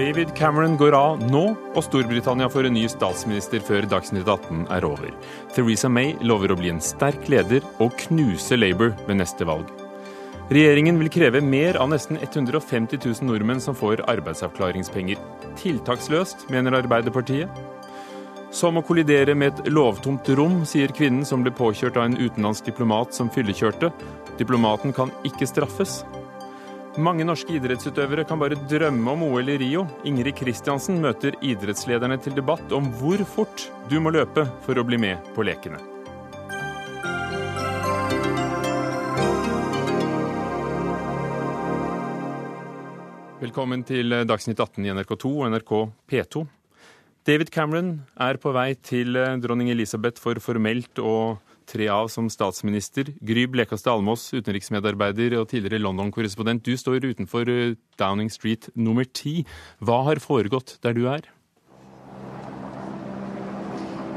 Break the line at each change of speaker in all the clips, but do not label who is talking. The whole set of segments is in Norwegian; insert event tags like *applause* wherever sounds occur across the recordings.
David Cameron går av nå, og Storbritannia får en ny statsminister før Dagsnytt 18 er over. Theresa May lover å bli en sterk leder og knuse Labour ved neste valg. Regjeringen vil kreve mer av nesten 150 000 nordmenn som får arbeidsavklaringspenger. Tiltaksløst, mener Arbeiderpartiet. Som å kollidere med et lovtomt rom, sier kvinnen som ble påkjørt av en utenlandsk diplomat som fyllekjørte. Diplomaten kan ikke straffes. Mange norske idrettsutøvere kan bare drømme om OL i Rio. Ingrid Kristiansen møter idrettslederne til debatt om hvor fort du må løpe for å bli med på lekene. Velkommen til Dagsnytt 18 i NRK2 og NRK P2. David Cameron er på vei til dronning Elisabeth for formelt å tre av som statsminister. Gry Blekastad Almås, utenriksmedarbeider og tidligere London-korrespondent. Du står utenfor eh, Downing Street nummer ti. Hva har foregått der du er?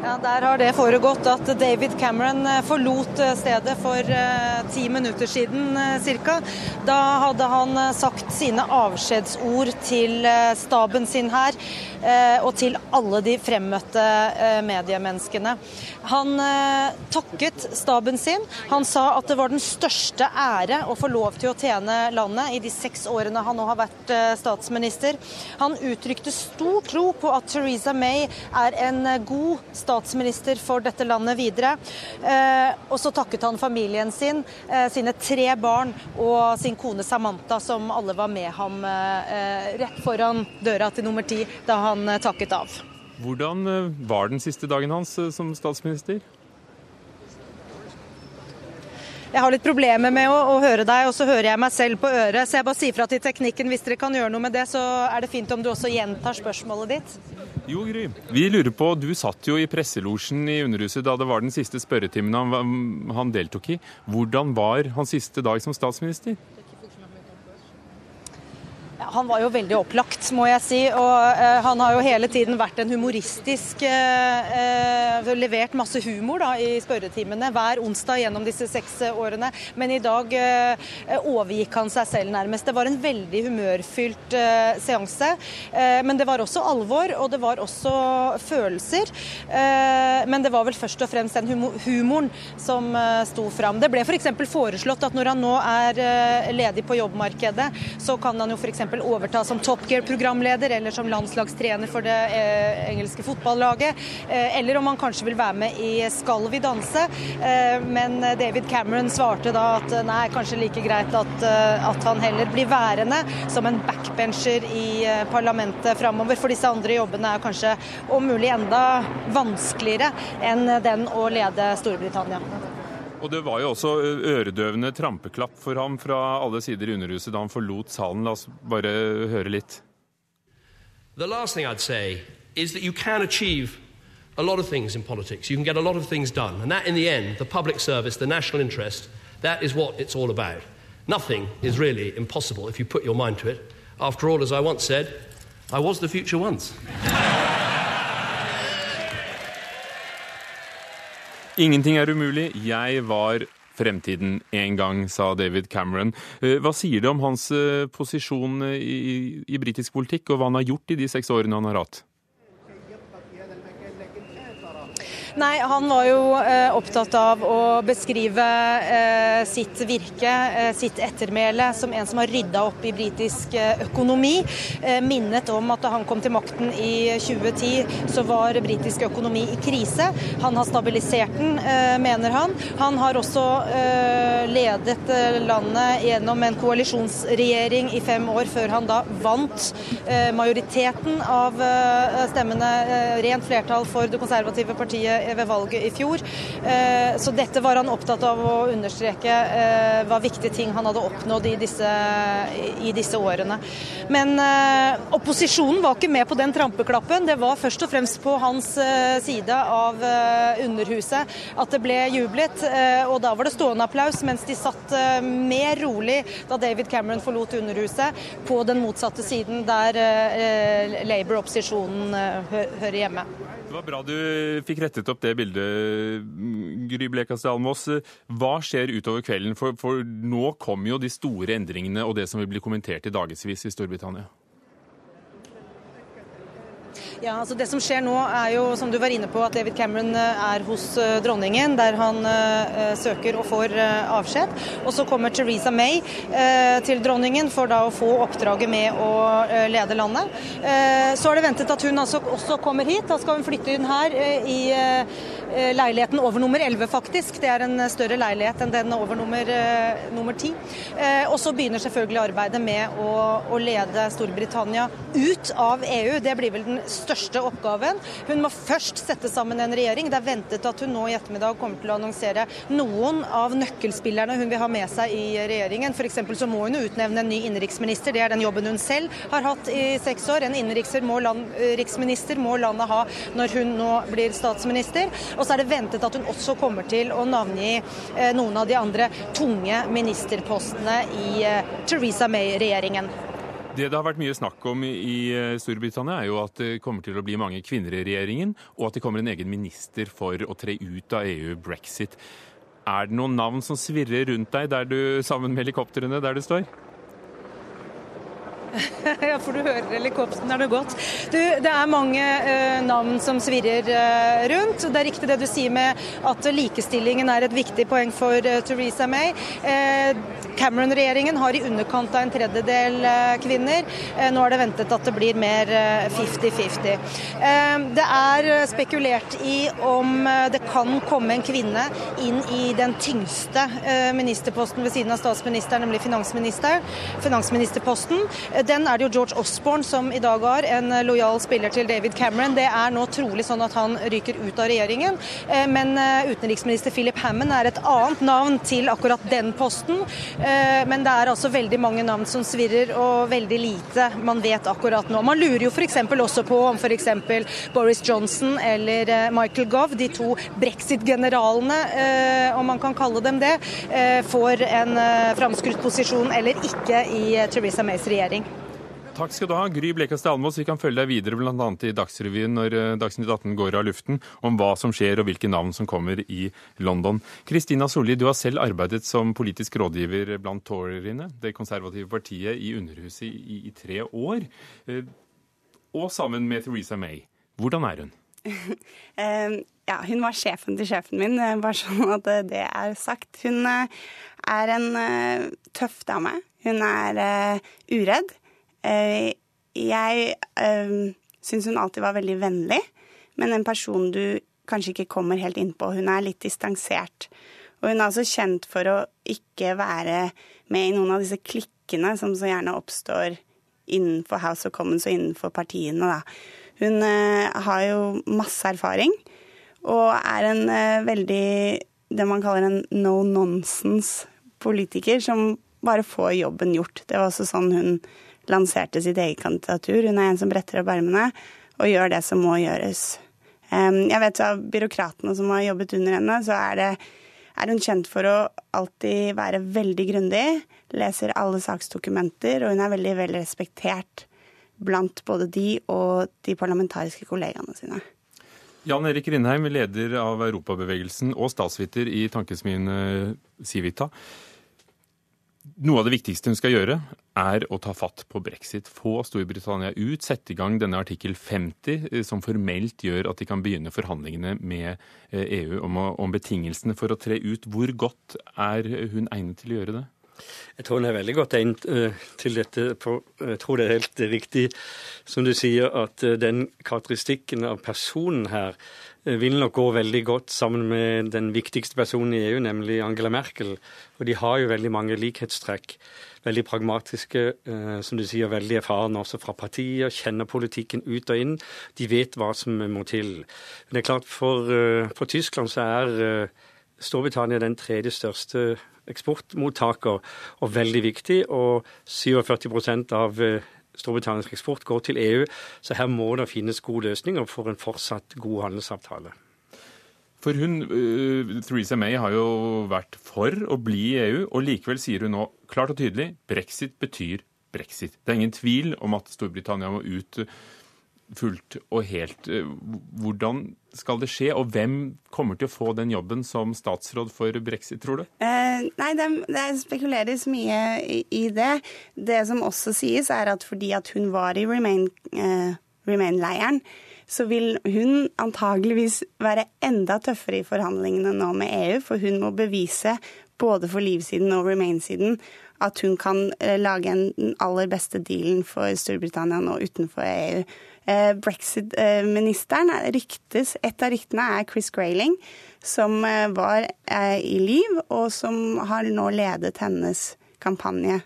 Ja, Der har det foregått at David Cameron eh, forlot eh, stedet for ti minutter siden ca. Da hadde han sagt sine avskjedsord til staben sin her. Eh, og til alle de fremmøtte eh, mediemenneskene. Han eh, takket staben sin. Han sa at det var den største ære å få lov til å tjene landet i de seks årene han nå har vært statsminister. Han uttrykte stor tro på at Theresa May er en god statsminister for dette landet videre. Og så takket han familien sin, sine tre barn og sin kone Samantha, som alle var med ham rett foran døra til nummer ti da han eh, takket av.
Hvordan eh, var den siste dagen hans eh, som statsminister?
Jeg har litt problemer med å, å, høre deg, og så hører jeg meg selv på øret. Så jeg bare sier fra til teknikken hvis dere kan gjøre noe med det, så er det fint om du også gjentar spørsmålet ditt.
Jo, Gry. Vi lurer på, Du satt jo i presselosjen i Underhuset da det var den siste spørretimen han, han deltok i. Hvordan var hans siste dag som statsminister?
Han var jo veldig opplagt, må jeg si. Og uh, han har jo hele tiden vært en humoristisk uh, uh, Levert masse humor da, i spørretimene hver onsdag gjennom disse seks årene. Men i dag overgikk han seg selv nærmest. Det var en veldig humørfylt seanse. men det var også alvor, og det var også følelser. men det var vel først og fremst den humoren som sto fram. Det ble f.eks. For foreslått at når han nå er ledig på jobbmarkedet, så kan han jo f.eks overta som Top Gear-programleder eller som landslagstrener for det eh, engelske fotballaget. Eh, eller om han kanskje vil være med i Skal vi danse. Eh, men David Cameron svarte da at nei, kanskje like greit at, at han heller blir værende som en backbencher i parlamentet framover. For disse andre jobbene er kanskje om mulig enda vanskeligere enn den å lede Storbritannia.
Og det var jo også øredøvende trampeklapp for ham fra alle sider i Underhuset da han forlot salen. La oss bare høre litt. The last thing I'd say is that you can achieve a lot of things in politics. You can get a lot of things done. And that, in the end, the public service, the national interest, that is what it's all about. Nothing is really impossible if you put your mind to it. After all, as I once said, I was the future once. *laughs* Ingenting er umulig. Jeg var fremtiden en gang, sa David Cameron. Eh, hva sier det om hans eh, posisjon i, i britisk politikk, og hva han har gjort i de seks årene han har hatt?
Nei, han var jo eh, opptatt av å beskrive eh, sitt virke, eh, sitt ettermæle, som en som har rydda opp i britisk økonomi. Minnet om at da han kom til makten i 2010, så var britisk økonomi i krise. Han har stabilisert den, mener han. Han har også ledet landet gjennom en koalisjonsregjering i fem år, før han da vant majoriteten av stemmene, rent flertall for det konservative partiet ved valget i fjor. Eh, så dette var han opptatt av å understreke hva var viktige ting han hadde oppnådd i disse, i disse årene. Men eh, opposisjonen var ikke med på den trampeklappen. Det var først og fremst på hans side av Underhuset at det ble jublet. Og da var det stående applaus, mens de satt mer rolig da David Cameron forlot Underhuset, på den motsatte siden der Labour-opposisjonen hører hjemme.
Det var bra du fikk rettet opp det bildet, Gry Blekastad Almås. Hva skjer utover kvelden? For, for, nå kommer jo de store endringene og det som vil bli kommentert i dagevis i Storbritannia.
Ja, altså Det som skjer nå er jo, som du var inne på, at David Cameron eh, er hos eh, dronningen, der han uh, søker og får avskjed. Og så kommer Theresa May til dronningen for da å få oppdraget med å lede landet. så er det ventet at hun altså også kommer hit. Da skal hun flytte inn her i leiligheten over nummer 11, faktisk. Det er en større leilighet enn den over nummer, nummer 10. og så begynner selvfølgelig arbeidet med å, å lede Storbritannia ut av EU. Det blir vel den største oppgaven. Hun må først sette sammen en regjering. Det er ventet at hun nå i ettermiddag kommer til å annonsere noen av nøkkelspillerne hun vil ha med seg i regjeringen. F.eks. så må hun utnevne en ny innenriksminister. Det er den jobben hun selv har hatt i seks år. En innenriksminister må, må landet ha når hun nå blir statsminister. Og så er det ventet at hun også kommer til å navngi eh, noen av de andre tunge ministerpostene i eh, Theresa May-regjeringen.
Det det har vært mye snakk om i eh, Storbritannia, er jo at det kommer til å bli mange kvinner i regjeringen, og at det kommer en egen minister for å tre ut av EU, brexit. Er det noen navn som svirrer rundt deg der du, sammen med helikoptrene der du står? *laughs*
ja, for du hører helikopteren er det godt. Du, det er mange uh, navn som svirrer uh, rundt. Det er riktig det du sier med at likestillingen er et viktig poeng for uh, Theresa May. Cameron-regjeringen har i underkant av en tredjedel kvinner. Nå er det ventet at det blir mer 50-50. Det er spekulert i om det kan komme en kvinne inn i den tyngste ministerposten ved siden av statsministeren, nemlig finansministeren, finansministerposten. Den er det jo George Osborne som i dag har, en lojal spiller til David Cameron. Det er nå trolig sånn at han ryker ut av regjeringen. Eh, men eh, utenriksminister Philip Hammond er et annet navn til akkurat den posten. Eh, men det er altså veldig mange navn som svirrer, og veldig lite man vet akkurat nå. Man lurer jo f.eks. også på om f.eks. Boris Johnson eller Michael Gove, de to brexit-generalene, om man kan kalle dem det, får en framskutt posisjon eller ikke i Theresa Mays regjering.
Takk skal du ha, Gry Blekastad Almås. Vi kan følge deg videre bl.a. i Dagsrevyen når eh, Dagsnytt 18 går av luften, om hva som skjer og hvilke navn som kommer i London. Kristina Solli, du har selv arbeidet som politisk rådgiver blant toryene, det konservative partiet, i Underhuset i, i tre år. Eh, og sammen med Theresa May. Hvordan er hun?
uh, *laughs* ja, hun var sjefen til sjefen min, bare sånn at det er sagt. Hun er en tøff dame. Hun er uredd. Eh, jeg eh, syns hun alltid var veldig vennlig, men en person du kanskje ikke kommer helt innpå. Hun er litt distansert. Og hun er altså kjent for å ikke være med i noen av disse klikkene som så gjerne oppstår innenfor House of Commons og innenfor partiene, da. Hun uh, har jo masse erfaring og er en veldig det man kaller en no nonsense-politiker som bare får jobben gjort. Det var også sånn hun lanserte sitt eget kandidatur. Hun er en som bretter opp ermene og gjør det som må gjøres. Jeg vet av byråkratene som har jobbet under henne, så er, det, er hun kjent for å alltid være veldig grundig, leser alle saksdokumenter, og hun er veldig vel respektert blant både de og de parlamentariske kollegaene sine.
Jan Erik Rindheim, leder av Europabevegelsen og statsviter i tankesmien Civita. Noe av det viktigste hun skal gjøre, er å ta fatt på brexit. Få Storbritannia ut, sette i gang denne artikkel 50, eh, som formelt gjør at de kan begynne forhandlingene med EU om, å, om, betingelsene for å tre ut. Hvor godt er hun egnet til å gjøre det?
Jeg tror hun er veldig godt egnet uh, til dette. Jeg tror det er helt riktig som du sier, at den karakteristikken av personen her vil nok gå veldig godt sammen med den viktigste personen i EU, nemlig Angela Merkel. Og de har jo veldig mange likhetstrekk. Veldig pragmatiske, som du sier, veldig erfarne også fra partier. kjenner politikken ut og inn. De vet hva som må til. Men det er klart, for, for Tyskland så er Storbritannia den tredje største eksportmottaker og veldig viktig. Og 47 av eh, Storbritannias eksport går til EU, så her må det finnes gode løsninger for en fortsatt god handelsavtale.
For hun, uh, Theresa May har jo vært for å bli i EU, og likevel sier hun nå klart og tydelig brexit betyr brexit. Det er ingen tvil om at Storbritannia må ut fullt og helt. Eh, hvordan skal det skje, og hvem kommer til å få den jobben som statsråd for brexit, tror du?
Eh, nei, det, det, spekuleres mye i, i, det. Det som også sies, er at fordi at hun var i Remain eh, Remain-leiren, så vil hun antageligvis være enda tøffere i forhandlingene nå med EU, for hun må bevise både for Leave-siden og Remain-siden at hun kan eh, lage en, den aller beste dealen for Storbritannia nå utenfor EU. Eh, Brexit-ministeren ryktes Et av ryktene er Chris Grayling, som var i liv, og som har nå ledet hennes kampanje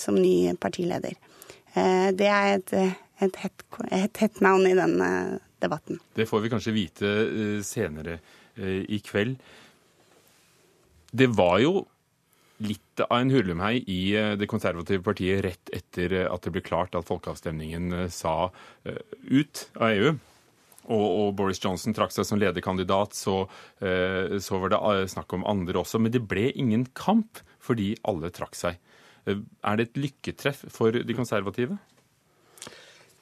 som ny partileder. Det er et et hett, et hett navn i denne debatten.
Det får vi kanskje vite eh, senere eh, i kveld. Det var jo litt av en hurlumhei i eh, det konservative partiet rett etter at det ble klart at folkeavstemningen sa ut av EU. Og, og Boris Johnson trakk seg som lederkandidat, så, så var det snakk om andre også. Men det ble ingen kamp fordi alle trakk seg. Er det et lykketreff for de konservative?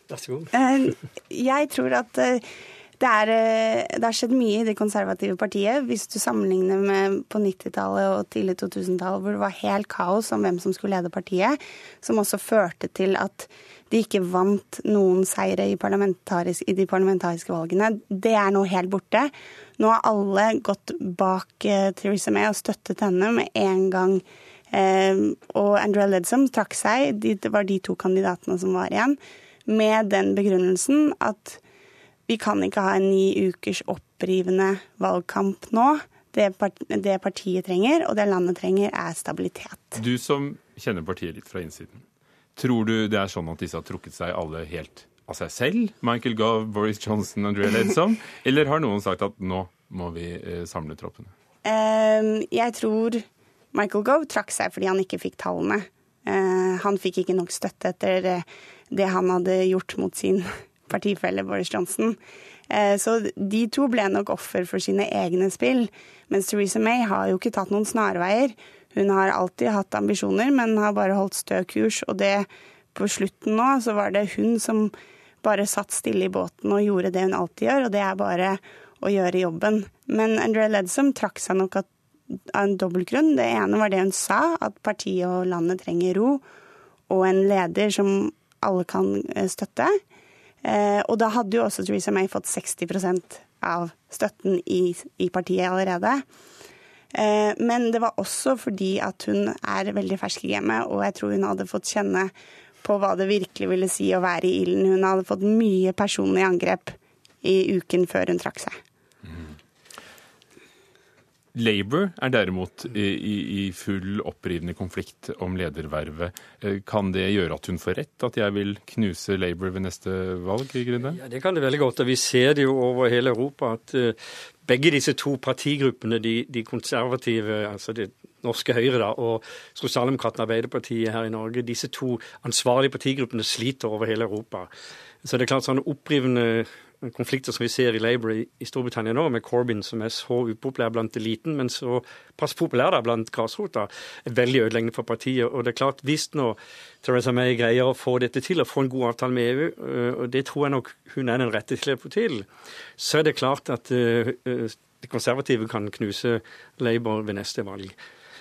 Vær så god. Eh, jeg tror at eh, eh, det, har skjedd mye i det konservative partiet. Hvis du sammenligner med på 90-tallet og tidlig 2000-tall, hvor det var helt kaos om hvem som skulle lede partiet, som også førte til at de ikke vant noen seire i, i de parlamentariske valgene. Det er nå helt borte. Nå har alle gått bak Theresa May og støttet henne med en gang. og Andrea Ledsom trakk seg. Det var de to kandidatene som var igjen med den begrunnelsen at vi kan ikke ha en ni ukers opprivende valgkamp nå. Det, partiet trenger, og det landet trenger, er stabilitet.
Du som kjenner partiet litt fra innsiden, tror du det er sånn at disse har trukket seg alle helt av seg selv? Michael Gove, Boris Johnson, Andrea Ledsom? Eller har noen sagt at nå må vi eh, samle troppene?
Uh, jeg tror Michael Gove trakk seg fordi han ikke fikk tallene. Uh, han fikk ikke nok støtte etter uh, det han hadde gjort mot sin partifelle Boris Johnson. Eh, så de to ble nok offer for sine egne spill. Mens Theresa May har jo ikke tatt noen snarveier. Hun har alltid hatt ambisjoner, men har bare holdt stø kurs. Og det på slutten nå, så var det hun som bare satt stille i båten og gjorde det hun alltid gjør, og det er bare å gjøre jobben. Men Andrea Ledsom trakk seg nok av en dobbeltgrunn. Det ene var det hun sa, at partiet og landet trenger ro, og en leder som alle kan eh, støtte. Eh, og da hadde jo også Theresa May fått 60% av støtten i, i partiet allerede. Eh, men det var også fordi at hun er veldig fersk i gamet, og jeg tror hun hadde fått kjenne på hva det virkelig ville si å være i ilden. Hun hadde fått mye personlig angrep i uken før hun trakk seg.
Labour er derimot i, i, full opprivende konflikt om ledervervet. Eh, kan det gjøre at hun får rett, at jeg vil knuse Labour ved neste valg? Grinde?
Ja, Det kan det veldig godt. og Vi ser det jo over hele Europa at uh, begge disse to partigruppene, de, de konservative, altså det norske Høyre da, og Sosialdemokratene Arbeiderpartiet her i Norge, disse to ansvarlige partigruppene sliter over hele Europa. Så det er klart sånne opprivende konflikter som vi ser i Labour i, Storbritannia nå, med Corbyn som er så upopulær blant eliten, men så pass populær da blant grasrota, er veldig ødeleggende for partiet. Og det er klart, hvis nå Theresa May greier å få dette til, og få en god avtale med EU, øh, og det tror jeg nok hun er den rette til å få til, så er det klart at uh, de konservative kan knuse Labour ved neste valg.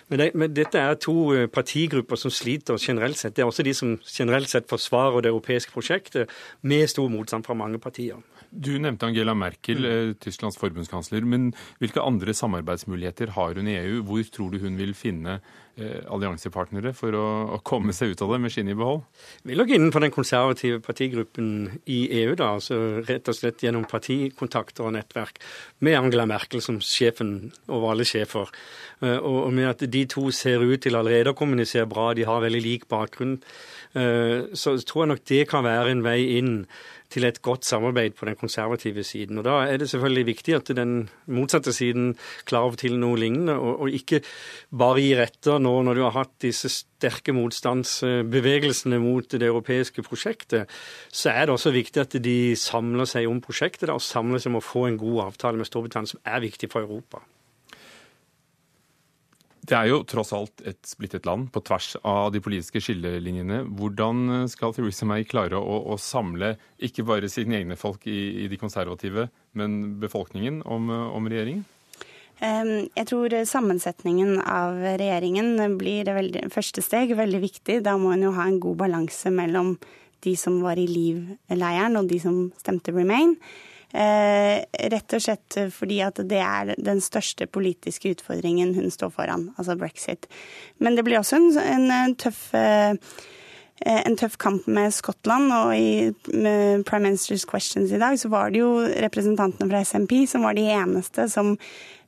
Men, det, men, dette er to partigrupper som sliter generelt sett. Det er også de som generelt sett forsvarer det europeiske prosjektet, med stor motstand fra mange partier.
Du nevnte Angela Merkel, mm. Tysklands forbundskansler. Men hvilke andre samarbeidsmuligheter har hun i EU? Hvor tror du hun vil finne eh, alliansepartnere for å, å, komme seg ut av det med skinnet i behold?
Vi lå innenfor den konservative partigruppen i EU, da, altså rett og slett gjennom partikontakter og nettverk, med Angela Merkel som sjefen over alle sjefer. Eh, og med at de to ser ut til allerede å kommunisere bra, de har veldig lik bakgrunn, eh, så tror jeg nok det kan være en vei inn til et godt samarbeid på den konservative siden. Og Da er det selvfølgelig viktig at den motsatte siden klarer til noe lignende, og, og, ikke bare gir etter nå når du har hatt disse sterke motstandsbevegelsene mot det europeiske prosjektet. Så er det også viktig at de samler seg om prosjektet og samler seg om å få en god avtale med Storbritannia, som er viktig for Europa.
Det er jo tross alt et splittet land på tvers av de politiske skillelinjene. Hvordan skal Theresa May klare å, å samle ikke bare sine egne folk i, i de konservative, men befolkningen om, om, regjeringen?
Jeg tror sammensetningen av regjeringen blir veldig, første steg veldig viktig. Da må en jo ha en god balanse mellom de som var i Liv-leiren og de som stemte Remain. Eh, rett og slett fordi at det er den største politiske utfordringen hun står foran, altså brexit. Men det blir også en, en, tøff eh, en tøff kamp med Skottland, og i Prime Minister's Questions i dag så var det jo representantene fra SMP som var de eneste som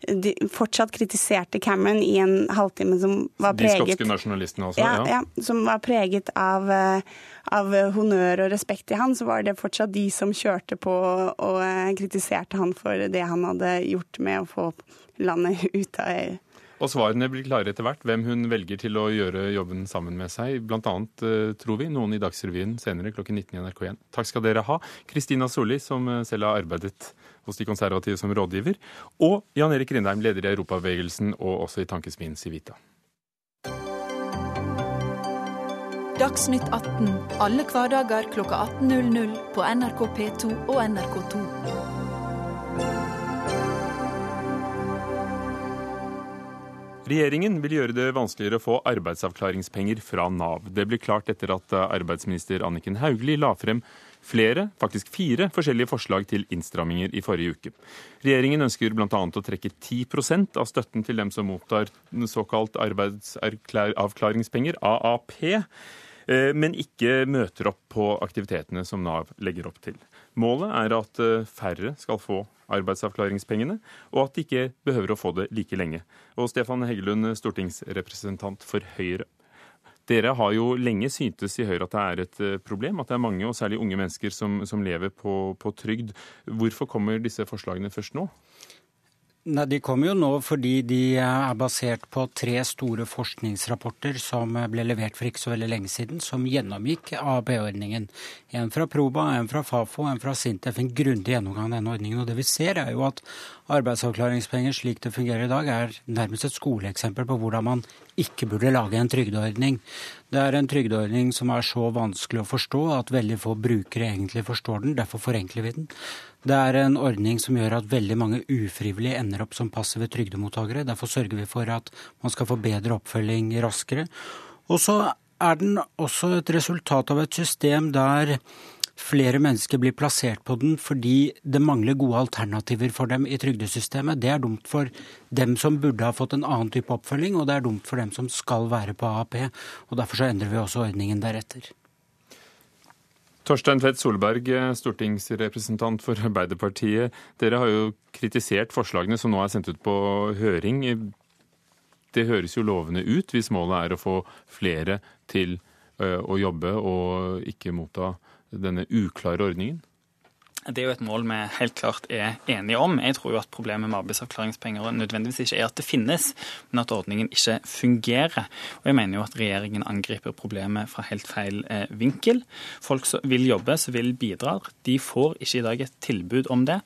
de fortsatt kritiserte Cameron i en halvtime som var preget
De skotske nasjonalistene også?
Ja, ja. ja som var preget av, eh, av, honnør og respekt i han, så var det fortsatt de som kjørte på og eh, kritiserte han for det han hadde gjort med å få landet ut av EU.
Og svarene blir klare etter hvert, hvem hun velger til å gjøre jobben sammen med seg. Blant annet, eh, tror vi, noen i Dagsrevyen senere klokken 19 i NRK1. Takk skal dere ha. Kristina Solli, som selv har arbeidet hos de konservative som rådgiver, og Jan Erik Rindheim, leder i Europabevegelsen og også i Tankesmien Civita.
Dagsnytt 18 alle hverdager kl 18.00 på NRK P2 og NRK2.
Regjeringen vil gjøre det vanskeligere å få arbeidsavklaringspenger fra Nav. Det ble klart etter at arbeidsminister Anniken Hauglie la frem flere, faktisk fire, forskjellige forslag til innstramminger i forrige uke. Regjeringen ønsker bl.a. å trekke 10% av støtten til dem som mottar såkalt arbeidsavklaringspenger, AAP, eh, men ikke møter opp på aktivitetene som Nav legger opp til. Målet er at eh, færre skal få arbeidsavklaringspengene, og at de ikke behøver å få det like lenge. Og Stefan Heggelund, stortingsrepresentant for Høyre. Dere har jo lenge syntes i Høyre at det er et eh, problem at det er mange, og særlig unge mennesker, som, som lever på, på trygd. Hvorfor kommer disse forslagene først nå?
Nei, De kommer jo nå fordi de er basert på tre store forskningsrapporter som ble levert for ikke så veldig lenge siden, som gjennomgikk AAP-ordningen. En fra Proba, en fra Fafo, en fra Sintef. En grundig gjennomgang av denne ordningen. Og det vi ser er jo at arbeidsavklaringspenger slik det fungerer i dag, er nærmest et skoleeksempel på hvordan man ikke burde lage en trygdeordning. Det er en trygdeordning som er så vanskelig å forstå at veldig få brukere egentlig forstår den. Derfor forenkler vi den. Det er en ordning som gjør at veldig mange ufrivillig ender opp som passive trygdemottakere. Derfor sørger vi for at man skal få bedre oppfølging raskere. Og så er den også et resultat av et system der flere mennesker blir plassert på den fordi det mangler gode alternativer for dem i trygdesystemet. Det er dumt for dem som burde ha fått en annen type oppfølging, og det er dumt for dem som skal være på AAP. og Derfor så endrer vi også ordningen deretter.
Torstein Tvedt Solberg, stortingsrepresentant for Arbeiderpartiet. Dere har jo kritisert forslagene som nå er sendt ut på høring. Det høres jo lovende ut hvis målet er å få flere til å jobbe og ikke motta denne uklare ordningen?
Det er jo et mål vi helt klart er enige om. Jeg tror jo at problemet med arbeidsavklaringspenger nødvendigvis ikke er at det finnes, men at ordningen ikke fungerer. Og jeg mener jo at regjeringen angriper problemet fra helt feil eh, vinkel. Folk som vil jobbe, som vil bidra, de får ikke i dag et tilbud om det.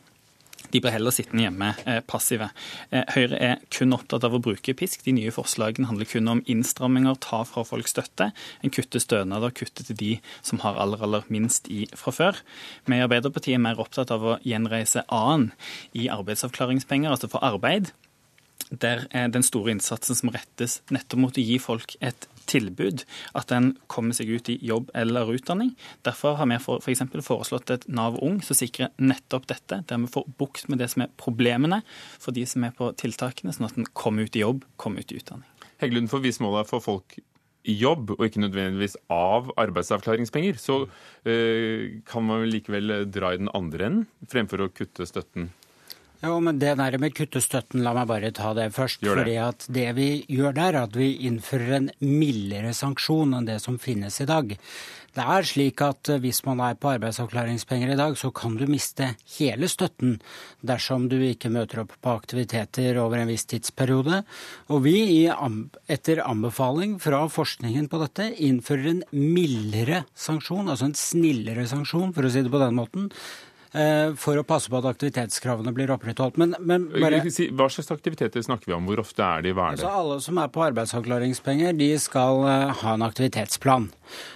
De blir heller sittende hjemme eh, passive. Eh, Høyre er kun opptatt av å bruke pisk. De nye forslagene handler kun om innstramminger, ta fra folk støtte. En kutter stønader, kutter til de som har aller, aller minst i fra før. Vi i Arbeiderpartiet er mer opptatt av å gjenreise annen i arbeidsavklaringspenger, altså for arbeid der er den store innsatsen som rettes nettopp mot å gi folk et tilbud, at en kommer seg ut i jobb eller utdanning. Derfor har vi f.eks. For foreslått et Nav Ung som sikrer nettopp dette, der vi får bukt med det som er problemene for de som er på tiltakene, sånn at en kommer ut i jobb, kommer ut i utdanning.
Heggelund, for hvis målet er for folk jobb, og ikke nødvendigvis av arbeidsavklaringspenger, så øh, kan man vel likevel dra i den andre enden, fremfor å kutte støtten
jo, men det der med kuttestøtten, la meg bare ta det først. Det. fordi at det vi gjør der, er at vi innfører en mildere sanksjon enn det som finnes i dag. Det er slik at hvis man er på arbeidsavklaringspenger i dag, så kan du miste hele støtten dersom du ikke møter opp på aktiviteter over en viss tidsperiode. Og vi, etter anbefaling fra forskningen på dette, innfører en mildere sanksjon, altså en snillere sanksjon, for å si det på den måten, eh, for å passe på at aktivitetskravene blir opprettholdt. Men, men bare,
Hva slags aktiviteter snakker vi om? Hvor ofte er de? Hva er det?
Altså, alle som er på arbeidsavklaringspenger, de skal uh, ha en aktivitetsplan.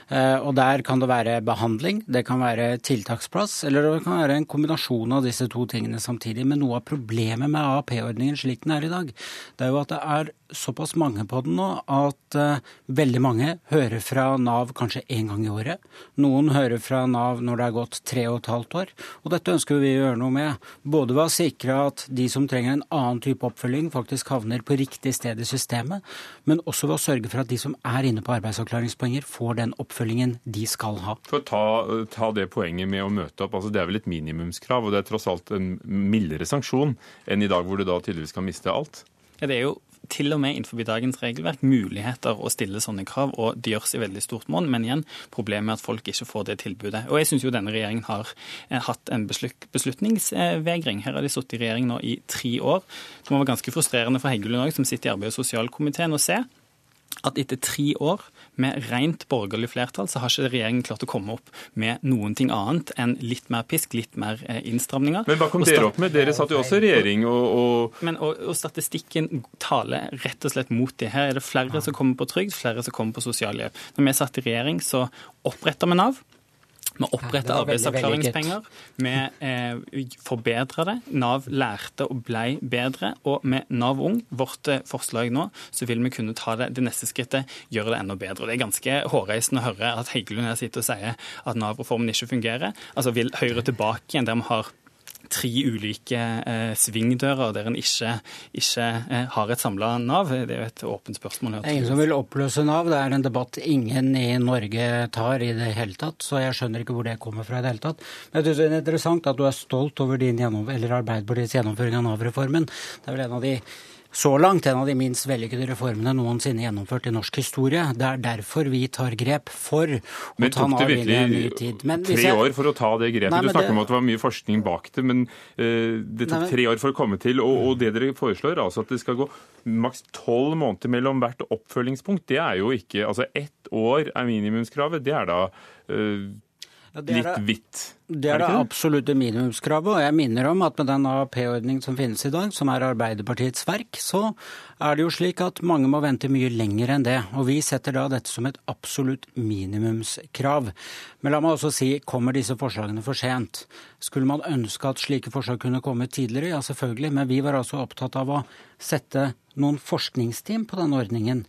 Uh, og der kan det være behandling, det kan være tiltaksplass, eller det kan være en kombinasjon av disse to tingene samtidig. Men noe av problemet med AAP-ordningen slik den er i dag, det er jo at det er såpass mange på den nå at uh, veldig mange hører fra Nav kanskje én gang i året. Noen hører fra Nav når det er gått tre og et halvt år. Og dette ønsker vi å gjøre noe med. Både ved å sikre at de som trenger en annen type oppfølging, faktisk havner på riktig sted i systemet, men også ved å sørge for at de som er inne på arbeidsavklaringspenger, får den oppfølgingen de skal ha.
For å ta, ta det poenget med å møte opp, altså det er vel et minimumskrav, og det er tross alt en mildere sanksjon enn i dag hvor du da tydeligvis kan miste alt?
Ja, Det er jo til og med innenfor dagens regelverk muligheter å stille sånne krav, og det gjøres i veldig stort monn. Men igjen, problemet er at folk ikke får det tilbudet. Og jeg syns jo denne regjeringen har eh, hatt en beslutningsvegring. Her har de sittet i regjering nå i tre år. Det må være ganske frustrerende for Heggelund òg, som sitter i arbeids- og sosialkomiteen, å se at etter tre år med rent borgerlig flertall, så har ikke regjeringen klart å komme opp med noen ting annet enn litt mer pisk, litt mer eh, innstramninger.
Men hva kom dere opp med? Dere satt jo også i regjering og, og...
Men, og, og statistikken taler rett og slett mot det. Her er det flere som kommer på trygd, flere som kommer på sosialhjelp. Når vi satt i regjering, så oppretta vi Nav. Vi oppretta arbeidsavklaringspenger. Vi eh, forbedra det. Nav lærte og ble bedre. Og med Nav Ung, vårt eh, forslag nå, så vil vi kunne ta det, det neste skrittet, gjøre det enda bedre. Og Det er ganske hårreisende å høre at Heggelund her sitter og sier at Nav-reformen ikke fungerer. Altså Vil Høyre tilbake igjen der vi har tre ulike eh, svingdører der en ikke, ikke eh, har et samla Nav? Det er jo et åpent spørsmål.
Det er ingen som vil oppløse Nav. Det er en debatt ingen i Norge tar i det hele tatt. Så jeg skjønner ikke hvor det kommer fra i det hele tatt. Men jeg synes det er interessant at du er stolt over din gjennom, eller Arbeiderpartiets gjennomføring av Nav-reformen. Det er vel en av de så langt en av de minst vellykkede reformene noensinne gjennomført i norsk historie. Det er derfor vi tar grep for å ta Nav inn i en ny tid.
Men tok det virkelig tre år for å ta det grepet? Nei, du snakker det... om at det var mye forskning bak det, men uh, det tok Nei, men... tre år for å komme til. Og, og det dere foreslår, altså at det skal gå maks tolv måneder mellom hvert oppfølgingspunkt, det er jo ikke Altså ett år er minimumskravet. Det er da uh, litt hvitt.
Det er det, det absolutte minimumskravet. Og jeg minner om at med den AAP-ordningen som finnes i dag, som er Arbeiderpartiets verk, så er det jo slik at mange må vente mye lenger enn det. Og vi setter da dette som et absolutt minimumskrav. Men la meg også si, kommer disse forslagene for sent? Skulle man ønske at slike forslag kunne komme tidligere? Ja, selvfølgelig. Men vi var altså opptatt av å sette noen forskningsteam på denne ordningen,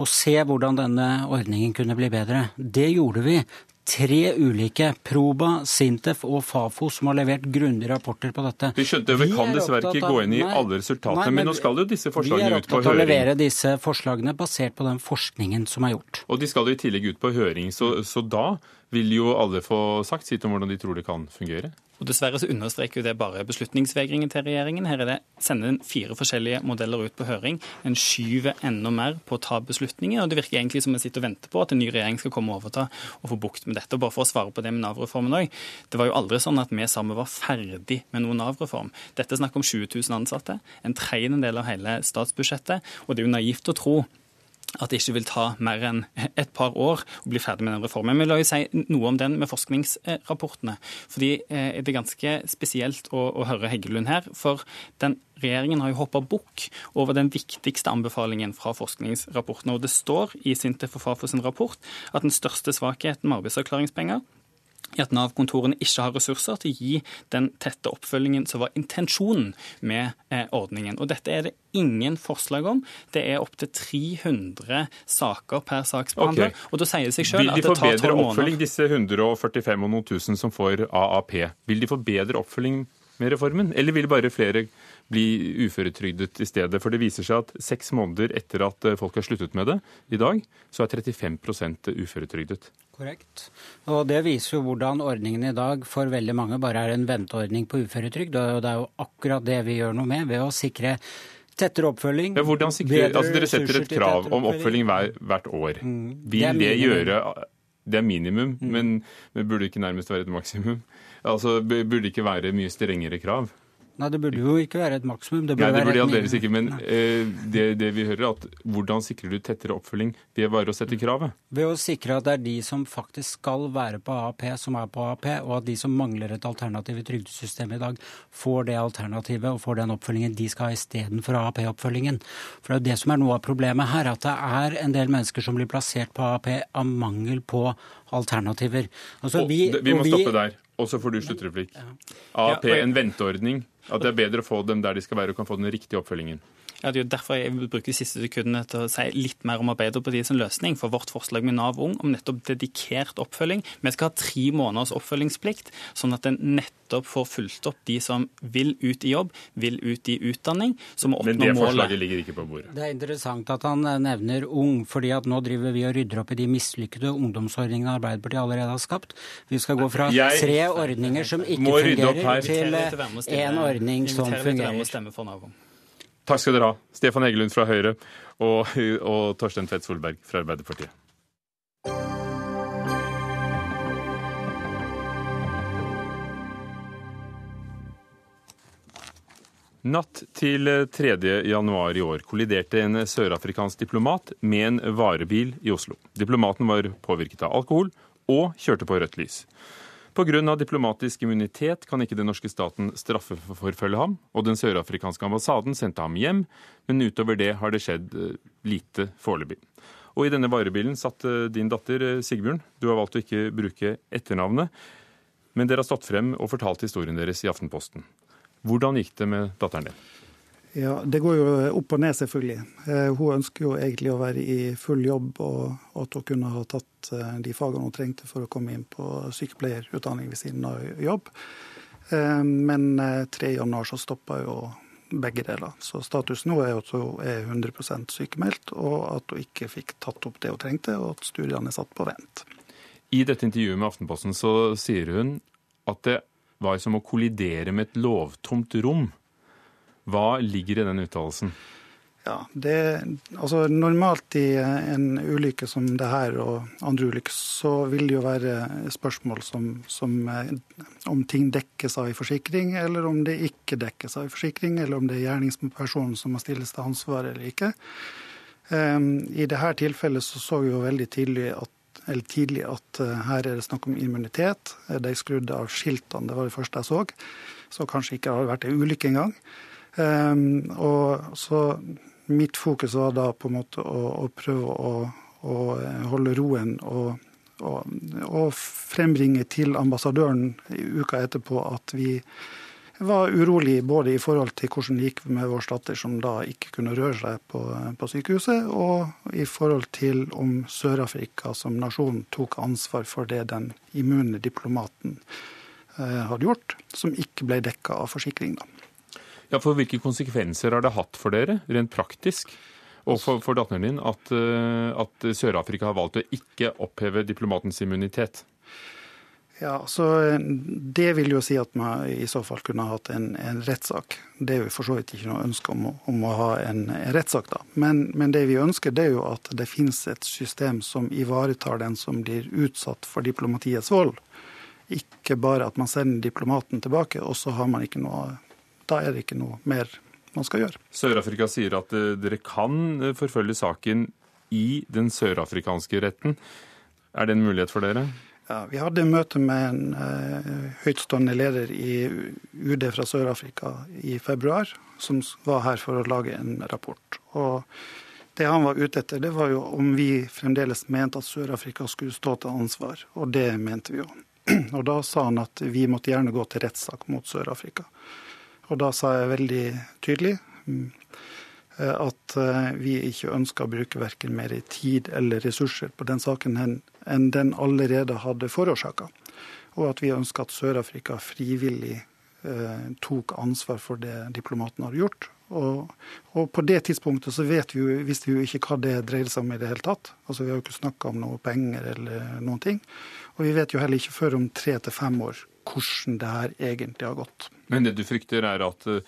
og se hvordan denne ordningen kunne bli bedre. Det gjorde vi tre ulike, Proba, Sintef og Fafo, som har levert grundige rapporter på dette.
Vi skjønte, vi kan dessverre ikke gå inn i nei, alle resultatene, nei, men, men, nå skal jo disse forslagene ut på høring. Vi er opptatt av
å levere disse forslagene basert på den forskningen som er gjort.
Og de skal jo i tillegg ut på høring, så, så da vil jo alle få sagt sitt om hvordan de tror det kan fungere?
Og Dessverre så understreker jo det bare beslutningsvegringen til regjeringen. Her er det sender en fire forskjellige modeller ut på høring. En skyver enda mer på å ta beslutninger. og Det virker egentlig som vi sitter og venter på at en ny regjering skal komme og overta og få bukt med dette. Og bare for å svare på det med Nav-reformen òg. Det var jo aldri sånn at vi sammen var ferdig med noen Nav-reform. Dette er snakk om 20 000 ansatte, en tredjedel av hele statsbudsjettet. Og det er jo naivt å tro at det ikke vil ta mer enn et par år å bli ferdig med den reformen. Men la jo si noe om den med forskningsrapportene. Fordi eh, Det er ganske spesielt å, å høre Heggelund her. For den regjeringen har jo hoppa bukk over den viktigste anbefalingen fra forskningsrapportene. Og det står i Sintef og Fafos rapport at den største svakheten med arbeidsavklaringspenger i at Nav-kontorene ikke har ressurser til å gi den tette oppfølgingen som var intensjonen med eh, ordningen. Og Dette er det ingen forslag om. Det er opptil 300 saker per saksbehandler. Okay. Og da sier det seg selv at det tar tolv måneder.
Vil de få bedre oppfølging, disse 145 og noen tusen som får AAP? Vil de få bedre oppfølging med reformen, eller vil bare flere bli uføretrygdet i stedet. For det viser seg at seks måneder etter at folk har sluttet med det i dag, så er 35% uføretrygdet.
Korrekt. Og Det viser jo hvordan ordningen i dag for veldig mange bare er en venteordning på uføretrygd. Og det er jo akkurat det vi gjør noe med ved å sikre tettere oppfølging.
Ja, hvordan sikre, altså Dere setter et krav om oppfølging hver, hvert år. Mm, Vil det, gjøre Det er minimum, mm. men det burde ikke nærmest være et maksimum. Altså, Burde ikke være mye strengere krav?
Nei, det burde jo ikke være et maksimum.
Det burde, Nei, det burde aldeles ikke. Men eh, det, det, vi hører, er at hvordan sikrer du tettere oppfølging ved bare å sette kravet?
Ved å sikre at det er de som faktisk skal være på AAP, som er på AAP, og at de som mangler et alternativ i trygdesystemet i dag, får det alternativet og får den oppfølgingen de skal ha istedenfor AAP-oppfølgingen. For det er jo det som er noe av problemet her, at det er en del mennesker som blir plassert på AAP av mangel på alternativer.
Altså, vi, vi, må stoppe der. Og så får du sluttreplikk. AAP, en venteordning. At det er bedre å få dem der de skal være og kan få den riktige oppfølgingen.
Ja, Det er jo derfor jeg vil bruke de siste sekundene til å si litt mer om Arbeiderpartiets løsning for vårt forslag med Nav Ung om nettopp dedikert oppfølging. Vi skal ha tre måneders oppfølgingsplikt, sånn at en nettopp får fulgt opp de som vil ut i jobb, vil ut i utdanning. som må
oppnå målet. Men det forslaget ligger ikke på bordet.
Det er interessant at han eh, nevner Ung, fordi at nå driver vi og rydder opp i de mislykkede ungdomsordningene Arbeiderpartiet allerede har skapt. Vi skal gå fra jeg tre ordninger som ikke fungerer, til én ordning som fungerer.
Takk skal dere ha, Stefan Heggelund fra Høyre og, og Torstein Tvedt Solberg fra Arbeiderpartiet. Natt til 3. januar i år kolliderte en sørafrikansk diplomat med en varebil i Oslo. Diplomaten var påvirket av alkohol og kjørte på rødt lys. Pga. diplomatisk immunitet kan ikke den norske staten straffeforfølge ham, og den sørafrikanske ambassaden sendte ham hjem, men utover det har det skjedd eh, lite foreløpig. Og i denne varebilen satt eh, din datter eh, Sigbjørn. Du har valgt å ikke bruke etternavnet, men dere har stått frem og fortalt historien deres i Aftenposten. Hvordan gikk det med datteren din?
Ja, Det går jo opp og ned, selvfølgelig. Eh, hun ønsker jo egentlig å være i full jobb, og, at hun kunne ha tatt eh, de fagene hun trengte for å komme inn på sykepleierutdanning ved siden av jobb. Eh, men 3.1 så stoppa jo begge deler. Så status nå er at hun er 100% sykemeldt, og at hun ikke fikk tatt opp det hun trengte, og at studiene er satt på vent.
I dette intervjuet med Aftenposten så sier hun at det var som å kollidere med et lovtomt rom. Hva ligger i den uttalelsen?
Ja, det, altså Normalt i en ulykke som det her og andre ulykker, så vil det jo være spørsmål som, som, eh, om ting dekkes av en forsikring, eller om det ikke dekkes av en forsikring, eller om det er gjerningspersonen som må stilles til ansvar eller ikke. Um, I dette tilfellet så, så vi jo veldig tidlig at, tidlig at uh, her er det snakk om immunitet. De skrudde av skiltene, det var det første jeg så. Så kanskje ikke har vært ei ulykke engang. Um, og så mitt fokus var da på en måte å, å prøve å, å, holde roen og, og, og, frembringe til ambassadøren uka etterpå at vi var urolig både i forhold til hvordan det gikk med vår datter som da ikke kunne røre seg på, på sykehuset, og i forhold til om Sør-Afrika som nasjon tok ansvar for det den immune diplomaten eh, hadde gjort, som ikke ble dekka av forsikring. da.
Ja, for Hvilke konsekvenser har det hatt for dere, rent praktisk, og for, for datteren din, at, eh, at Sør-Afrika har valgt å ikke oppheve diplomatens immunitet?
Ja, så Det vil jo si at man i så fall kunne hatt en, en rettssak. Det er jo for så vidt ikke noe ønske om, om å ha en, en rettssak, da. Men, men, det vi ønsker, det er jo at det finnes et system som ivaretar den som blir utsatt for diplomatiets vold. Ikke bare at man sender diplomaten tilbake, og så har man ikke noe da er det ikke noe mer man skal gjøre.
Sør-Afrika sier at eh, dere kan eh, forfølge saken i den sørafrikanske retten. Er det en mulighet for dere?
Ja, Vi hadde møte med en eh, høytstående leder i UD fra Sør-Afrika i februar, som var her for å lage en rapport. Og Det han var ute etter, det var jo om vi fremdeles mente at Sør-Afrika skulle stå til ansvar, og det mente vi jo. *clears throat* Og Da sa han at vi måtte gjerne gå til rettssak mot Sør-Afrika. Og da sa jeg veldig tydelig mm, eh, at eh, vi ikke ønska å bruke verken mer tid eller ressurser på den saken enn den allerede hadde forårsaka. Og at vi ønska at Sør-Afrika frivillig eh, tok ansvar for det diplomaten hadde gjort. Og, og, på det tidspunktet så vet vi jo, visste vi jo ikke hva det dreide seg om i det hele tatt. Altså Vi har jo ikke snakka om noe penger eller noen ting. Og vi vet jo heller ikke før om tre til fem år hvordan det her egentlig har gått.
Men det du frykter er at uh,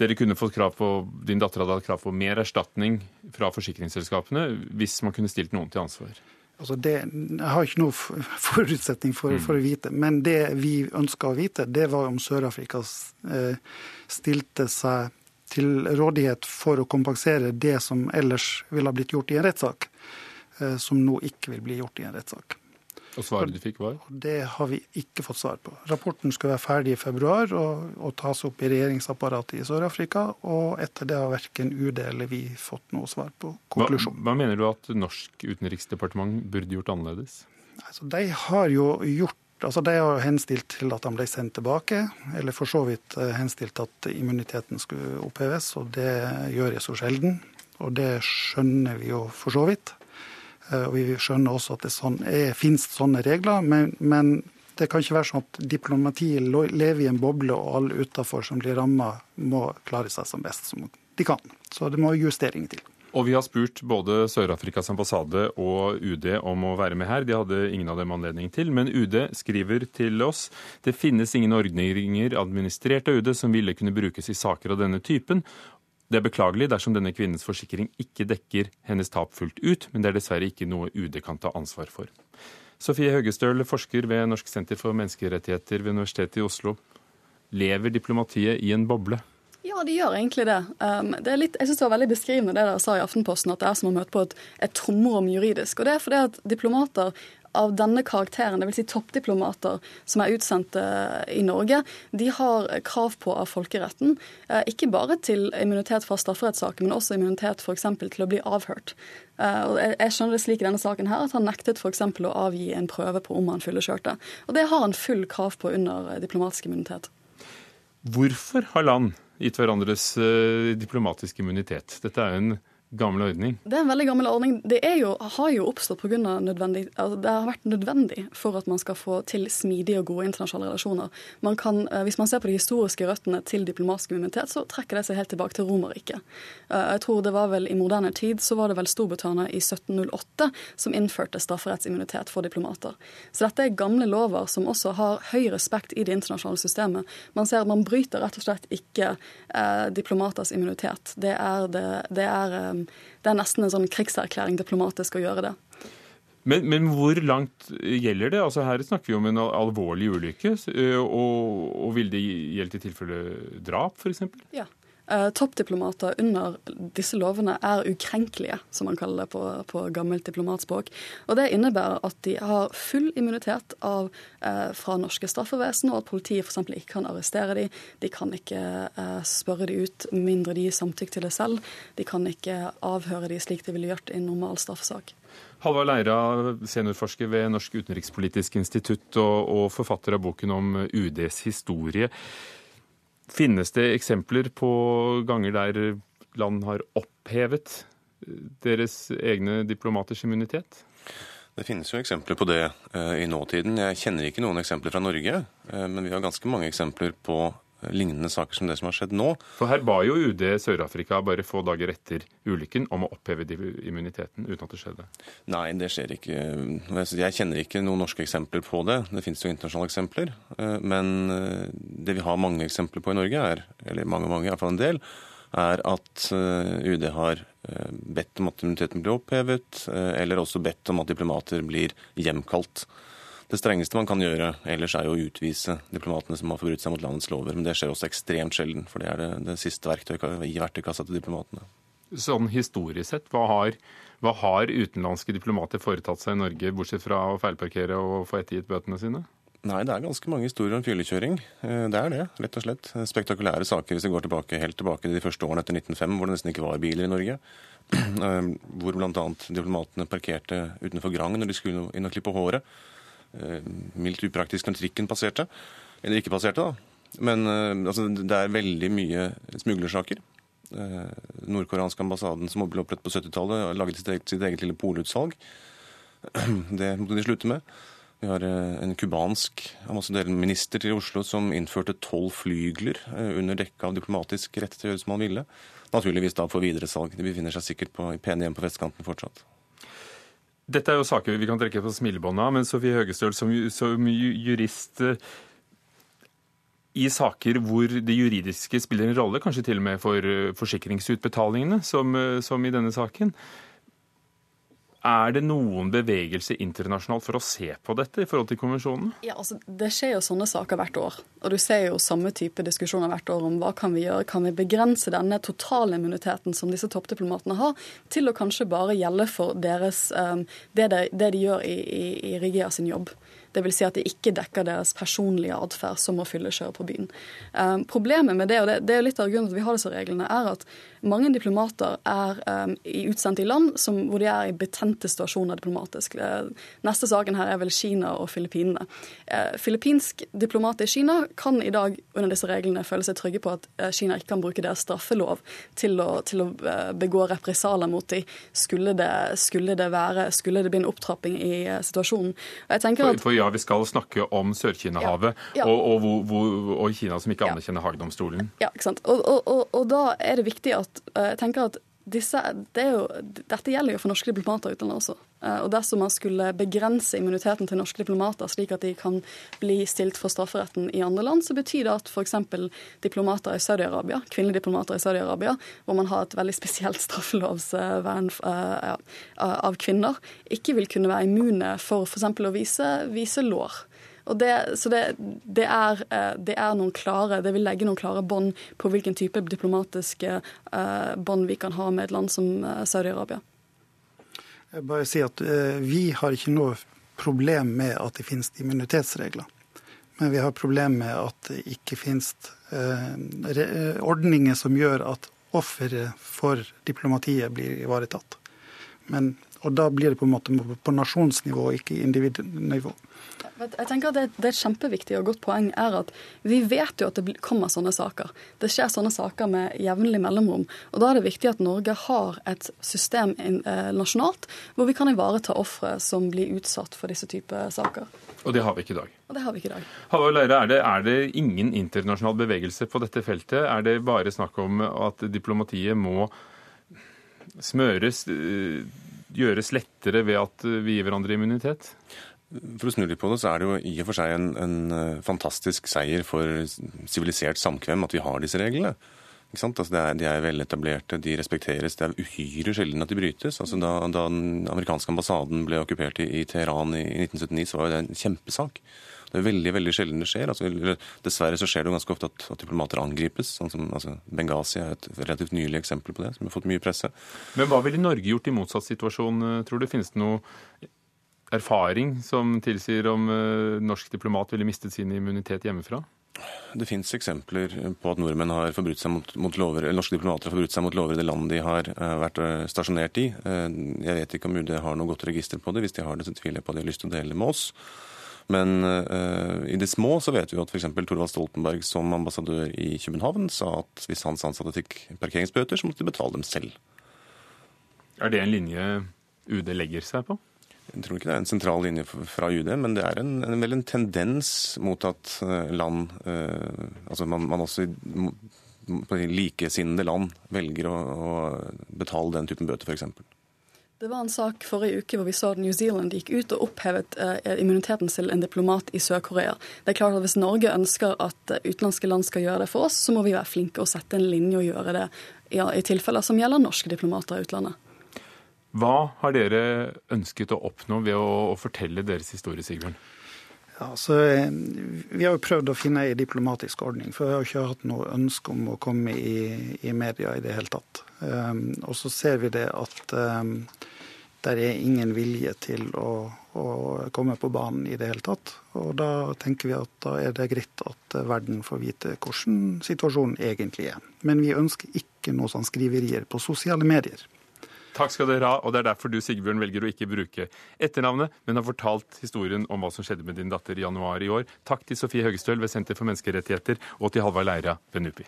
dere kunne fått krav på, din datter hadde hatt krav på mer erstatning fra forsikringsselskapene hvis man kunne stilt noen til ansvar?
Altså det, jeg har ikke noen forutsetning for, for, å vite, men det vi ønska å vite, det var om Sør-Afrika eh, stilte seg til rådighet for å kompensere det som ellers ville ha blitt gjort i en rettssak, eh, som nå ikke vil bli gjort i en rettssak.
Og svaret du fikk var?
Det har vi ikke fått svar på. Rapporten skal være ferdig i februar og, og tas opp i regjeringsapparatet i Sør-Afrika. Og etter det har verken UD eller vi fått noe svar på konklusjonen.
Hva, hva mener du at norsk utenriksdepartement burde gjort annerledes?
Altså, de har jo gjort Altså, De har henstilt til at han ble sendt tilbake, eller for så vidt eh, henstilt at immuniteten skulle oppheves. og Det gjør jeg så sjelden, og det skjønner vi jo for så vidt. Eh, og Vi skjønner også at det sånn, finnes sånne regler, men, men, det kan ikke være sånn at diplomatiet lever i en boble, og alle utafor som blir ramma, må klare seg som best som de kan. Så det må justeringer til.
Og vi har spurt både Sør-Afrikas ambassade og UD om å være med her. De hadde ingen av dem anledning til. Men UD skriver til oss det finnes ingen ordninger administrert av UD som ville kunne brukes i saker av denne typen, det er beklagelig dersom denne kvinnens forsikring ikke dekker hennes tap fullt ut, men det er dessverre ikke noe UD kan ta ansvar for. Sofie Høgestøl, forsker ved Norsk senter for menneskerettigheter ved Universitetet i Oslo. Lever diplomatiet i en boble?
Ja, de gjør egentlig det. Um, det litt, jeg synes det var veldig beskrivende det dere sa i Aftenposten, at det er som å møte på et, et tomrom juridisk. Og det er fordi at diplomater av denne karakteren, dvs. Si toppdiplomater som er utsendt i Norge, de har krav på av folkeretten eh, ikke bare til immunitet fra strafferettssaker, men også immunitet f.eks. til å bli avhørt. Eh, jeg skjønner det slik i denne saken her at han nektet f.eks. å avgi en prøve på om han fyllekjørte. Og det har han full krav på under diplomatisk immunitet.
Hvorfor har land gitt hverandres diplomatiske diplomatisk immunitet? Dette er jo en gammel ordning?
Det er en veldig gammel ordning. Det jo, har jo oppstått pga. nødvendig altså Det har vært nødvendig for at man skal få til smidige og gode internasjonale relasjoner. Man kan, eh, hvis man ser på de historiske røttene til diplomatisk immunitet, så trekker det seg helt tilbake til Romerriket. Eh, jeg tror det var vel I moderne tid så var det vel Storbritannia i 1708 som innførte strafferettsimmunitet for diplomater. Så dette er gamle lover som også har høy respekt i det internasjonale systemet. Man ser at man bryter rett og slett ikke eh, diplomaters immunitet. Det er, det, det er eh, det er nesten en sånn krigserklæring diplomatisk å gjøre det.
Men, men, hvor langt gjelder det? Altså Her snakker vi om en alvorlig ulykke. Og, og vil det gjelde i tilfelle drap, f.eks.?
Ja. Eh, toppdiplomater under disse lovene er ukrenkelige, som man kaller det på, på, gammelt diplomatspråk. Og Det innebærer at de har full immunitet av, eh, fra norske straffevesen, og at politiet f.eks. ikke kan arrestere dem. De kan ikke eh, spørre dem ut mindre de gir samtykke til det selv. De kan ikke avhøre dem slik de ville gjort i en normal straffesak.
Halvard Leira, seniorforsker ved Norsk utenrikspolitisk institutt og, og forfatter av boken om UDs historie. Finnes det eksempler på ganger der land har opphevet deres egne diplomaters immunitet?
Det finnes jo eksempler på det eh, i nåtiden. Jeg kjenner ikke noen eksempler fra Norge, eh, men vi har ganske mange eksempler på lignende saker som det som har skjedd nå.
For her ba jo UD Sør-Afrika bare få dager etter ulykken om å oppheve immuniteten, uten at det skjedde?
Nei, det skjer ikke. Jeg kjenner ikke noen norske eksempler på det. Det finnes jo internasjonale eksempler. Eh, men eh, det vi har mange eksempler på i Norge, er, eller mange, mange, iallfall en del, er at eh, UD har bedt om at immuniteten blir opphevet, eller også bedt om at diplomater blir hjemkalt. Det strengeste man kan gjøre ellers er jo å utvise diplomatene som har forbrutt seg mot landets lover. Men det skjer også ekstremt sjelden, for det er det, det siste verktøyet i verktøykassa til diplomatene.
Sånn historisk sett, hva har, hva har utenlandske diplomater foretatt seg i Norge, bortsett fra å feilparkere og få ettergitt bøtene sine?
Nei, det er ganske mange historier om fyllekjøring. Eh, det er det, rett og slett. Spektakulære saker hvis vi går tilbake, helt tilbake til de første årene etter 1905, hvor det nesten ikke var biler i Norge. *clears throat* Eh, hvor bl.a. diplomatene parkerte utenfor Grang når de skulle inn og klippe håret. Eh, mildt upraktisk når trikken passerte. Eller ikke passerte, da. Men eh, altså, det er veldig mye smuglersaker. Eh, nordkoreanske ambassaden som ble opprettet på 70-tallet, laget sitt eget, sitt eget lille polutsalg. *clears throat* Det måtte de slutte med. Vi har en cubansk minister til Oslo som innførte tolv flygler under dekke av diplomatisk rett til å gjøre som han ville. Naturligvis da for videresalg. De befinner seg sikkert på, i pene hjem på vestkanten fortsatt.
Dette er jo saker vi kan trekke på smilebåndet av, men Sofie Høgestøl, som, som jurist eh, i saker hvor det juridiske spiller en rolle, kanskje til og med for eh, forsikringsutbetalingene, som, eh, som i denne saken. Er det noen bevegelse internasjonalt for å se på dette i forhold til konvensjonen?
Ja, altså, Det skjer jo sånne saker hvert år. Og du ser jo samme type diskusjoner hvert år om hva kan vi gjøre. Kan vi begrense denne totalimmuniteten som disse toppdiplomatene har, til å kanskje bare gjelde for deres, um, det, de, det, de, gjør i, i, i Rigia sin jobb. Dvs. Si at det ikke dekker deres personlige atferd, som å fyllekjøre på byen. Um, problemet med det, og det, det er litt av grunnen til at vi har disse reglene, er at mange diplomater er um, utsendt i land som, hvor de er i betente situasjoner diplomatisk. Uh, neste saken her er vel Kina og Filippinene. Uh, filippinsk diplomat i Kina kan i dag under disse reglene føle seg trygge på at uh, Kina ikke kan bruke deres straffelov til å, til å begå represalier mot dem, skulle det, skulle det være, skulle det bli en opptrapping i situasjonen.
Og at... For, for ja, vi skal snakke om Sør-Kina-havet ja, ja. og, og, og, og, Kina som ikke anerkjenner Haagdomstolen.
Ja, ikke sant. Og, da er det viktig at eh, jeg tenker at disse, det jo, dette gjelder jo for norske diplomater utlandet også. Eh, og dersom man skulle begrense immuniteten til norske diplomater, slik at de kan bli stilt for strafferetten i andre land, så betyr det at f.eks. diplomater i Saudi-Arabia, kvinnelige diplomater i Saudi-Arabia, hvor man har et veldig spesielt *laughs* straffelovsvern av kvinner, ikke vil kunne være immune for f.eks. å vise, vise lår. Det, så det, det, er, eh, det, er, noen klare, det vil legge noen klare bånd på hvilken type diplomatiske uh, bånd vi kan ha med et land som uh, Saudi-Arabia.
Jeg bare si at Vi har ikke noe problem med at det finnes immunitetsregler. Men vi har problem med at det ikke finnes ordninger som gjør at offeret for diplomatiet blir ivaretatt. Men, og da blir det på en måte på nasjonsnivå, ikke individnivå.
Jeg tenker at det, det, er et kjempeviktig og godt poeng er at vi vet jo at det kommer sånne saker. Det skjer sånne saker med jevnlig mellomrom. Og da er det viktig at Norge har et system eh, nasjonalt hvor vi kan ivareta ofre som blir utsatt for disse typer saker.
Og det har vi ikke i dag.
Og det har vi ikke i dag.
Halvor Leire, er det, er det ingen internasjonal bevegelse på dette feltet? Er det bare snakk om at diplomatiet må smøres, eh, gjøres lettere ved at vi gir hverandre immunitet?
For å snu litt på det, så er det jo i og for seg en, en eh, fantastisk seier for sivilisert samkvem at vi har disse reglene. Altså er, de er veletablerte, de respekteres. Det er uhyre sjelden at de brytes. Altså da, da, den amerikanske ambassaden ble okkupert i, i Teheran i, i 1979, så var det en kjempesak. Det er veldig veldig sjelden det skjer. Altså, dessverre så skjer det jo ganske ofte at, at diplomater angripes. sånn som altså, Benghazi er et relativt nylig eksempel på det, som har fått mye presse.
Men hva ville Norge gjort i motsatt situasjon, eh, tror du? Finnes det noe erfaring som tilsier om eh, norsk diplomat ville mistet sin immunitet hjemmefra?
Det fins eksempler på at nordmenn har forbrutt seg mot, mot lover, eller norske diplomater har forbrutt seg mot lover i det landet de har uh, vært uh, stasjonert i. Uh, jeg vet ikke om UD har noe godt register på det. Hvis de har det, så tviler jeg på at de har lyst til å dele med oss. Men i det små så vet vi at f.eks. Thorvald Stoltenberg som ambassadør i København sa at hvis hans ansatte fikk parkeringsbøter, så måtte de betale dem selv.
Er det en linje UD legger seg på?
Jeg tror ikke det er en sentral linje fra UD, men det er en, en, vel en tendens mot at eh, land eh, Altså man, man også likesinnede land velger å, å, betale den typen bøter, f.eks.
Det var en sak forrige uke hvor vi så at New Zealand gikk ut og opphevet eh, immuniteten til en diplomat i Sør-Korea. Det er klart at Hvis Norge ønsker at eh, utenlandske land skal gjøre det for oss, så må vi være flinke og sette en linje og gjøre det ja, i tilfeller som gjelder norske diplomater i utlandet.
Hva har dere ønsket å oppnå ved å, fortelle deres historie, Sigbjørn?
Ja, så eh, Vi har jo prøvd å finne en diplomatisk ordning, for vi har ikke hatt noe ønske om å komme i, i media i det hele tatt. Um, og så ser vi det at um, der er ingen vilje til å, å, komme på banen i det hele tatt. Og da tenker vi at da er det greit at verden får vite hvordan situasjonen egentlig er. Men vi ønsker ikke noe sånn skriverier på sosiale medier.
Takk skal dere ha, og det er derfor du Sigbjørn, velger å ikke bruke etternavnet, men har fortalt historien om hva som skjedde med din datter i januar i år. Takk til Sofie Høgestøl ved Senter for menneskerettigheter, og til Halvard Leira ved NUPI.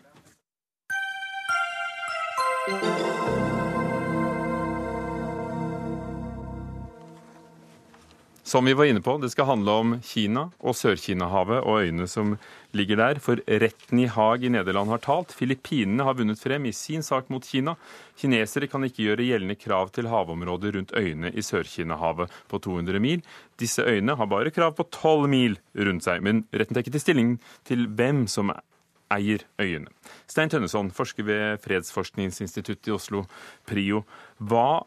Som vi var inne på, det skal handle om Kina og Sør-Kina-havet og øyene som ligger der. For retten i Haag i Nederland har talt. Filippinene har vunnet frem i sin sak mot Kina. Kinesere kan ikke gjøre gjeldende krav til havområdet rundt øyene i Sør-Kina-havet på 200 mil. Disse øyene har bare krav på 12 mil rundt seg. Men retten tar ikke til stilling til hvem som eier øyene. Stein Tønneson, forsker ved Fredsforskningsinstituttet i Oslo, PRIO. Hva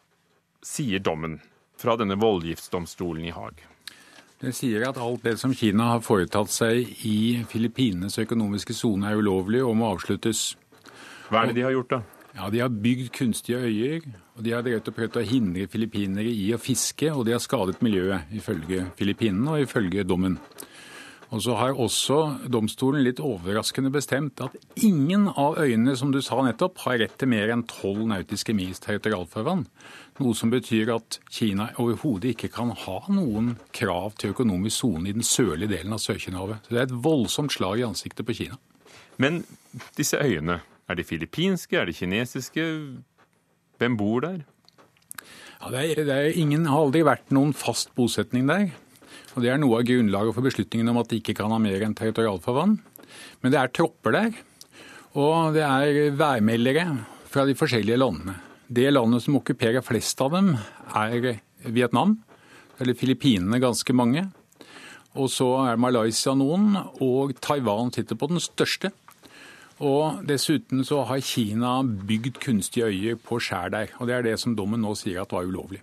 sier dommen? Fra denne voldgiftsdomstolen i Haag?
Det sier at alt det som Kina har foretatt seg i Filippinenes økonomiske sone er ulovlig og må avsluttes.
Hva er det de har gjort, da?
Ja, De har bygd kunstige øyer, og de har drevet og prøvd å hindre filippinere i å fiske, og de har skadet miljøet, ifølge Filippinene og ifølge dommen. Og så har også domstolen litt overraskende bestemt at ingen av øyene som du sa nettopp, har rett til mer enn tolv nautiske mils territorialfarvann. Noe som betyr at Kina overhodet ikke kan ha noen krav til økonomisk sone i den sørlige delen av Sør-Kinahavet. Så det er et voldsomt slag i ansiktet på Kina.
Men disse øyene, er de filippinske, er de kinesiske? Hvem bor der?
Ja, det er, det er, ingen har aldri vært noen fast bosetning der. Og Det er noe av grunnlaget for beslutningen om at de ikke kan ha mer enn territorialfarvann. Men det er tropper der, og det er værmeldere fra de forskjellige landene. Det landet som okkuperer flest av dem, er Vietnam. Eller Filippinene ganske mange. Og så er Malaysia noen, og Taiwan sitter på den største. Og Dessuten så har Kina bygd kunstige øyer på skjær der. og Det er det som dommen nå sier at var ulovlig.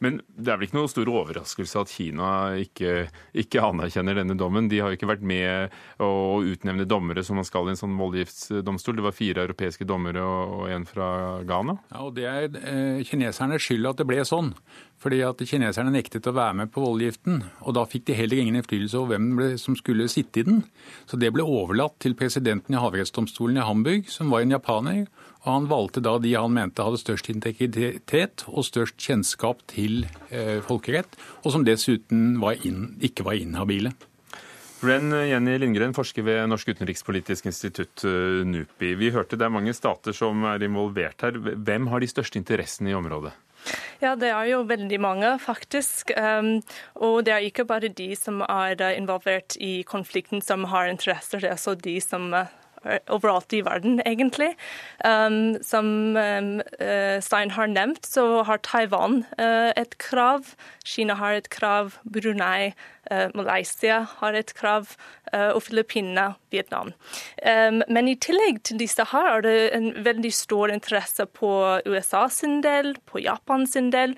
Men det er vel ikke noe stor overraskelse at Kina ikke, ikke, anerkjenner denne dommen? De har jo ikke vært med å utnevne dommere som man skal i en sånn voldgiftsdomstol. Det var fire europeiske dommere og en fra Ghana.
Ja, og Det er eh, kinesernes skyld at det ble sånn. Fordi at kineserne nektet å være med på voldgiften. Og da fikk de heller ingen innflytelse over hvem som skulle sitte i den. Så det ble overlatt til presidenten i havrettsdomstolen i Hamburg, som var en japaner. Og han valgte da de han mente hadde størst integritet og størst kjennskap til eh, folkerett, og som dessuten var inn, ikke var inhabile.
Ren Jenny Lindgren, forsker ved Norsk utenrikspolitisk institutt, eh, NUPI. Vi hørte det er mange stater som er involvert her. Hvem har de største interessene i området?
Ja, det er jo veldig mange, faktisk. Um, og det er ikke bare de som er involvert i konflikten som har interesser, det er også de som Eh, overalt i verden, egentlig. Um, som um, uh, Stein har nevnt, så har Taiwan uh, et krav. Kina har et krav. Brunei, uh, Malaysia har et krav. og Filippinene, Vietnam. Um, men i tillegg til disse her er det en veldig stor interesse på USA sin del, på Japan sin del.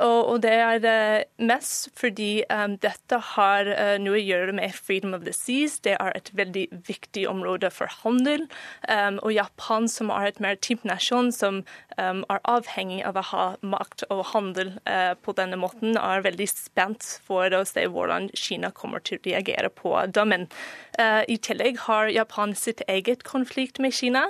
Og, det er uh, mest fordi um, dette har uh, noe å gjøre med freedom of the seas. Det er et veldig viktig område for handel. Um, og Japan, som er et maritimt nasjon som um, er avhengig av å ha makt og handel uh, på denne måten, er veldig spent for å se hvordan Kina kommer til å reagere på dommen. I tillegg har Japan sitt eget konflikt med Kina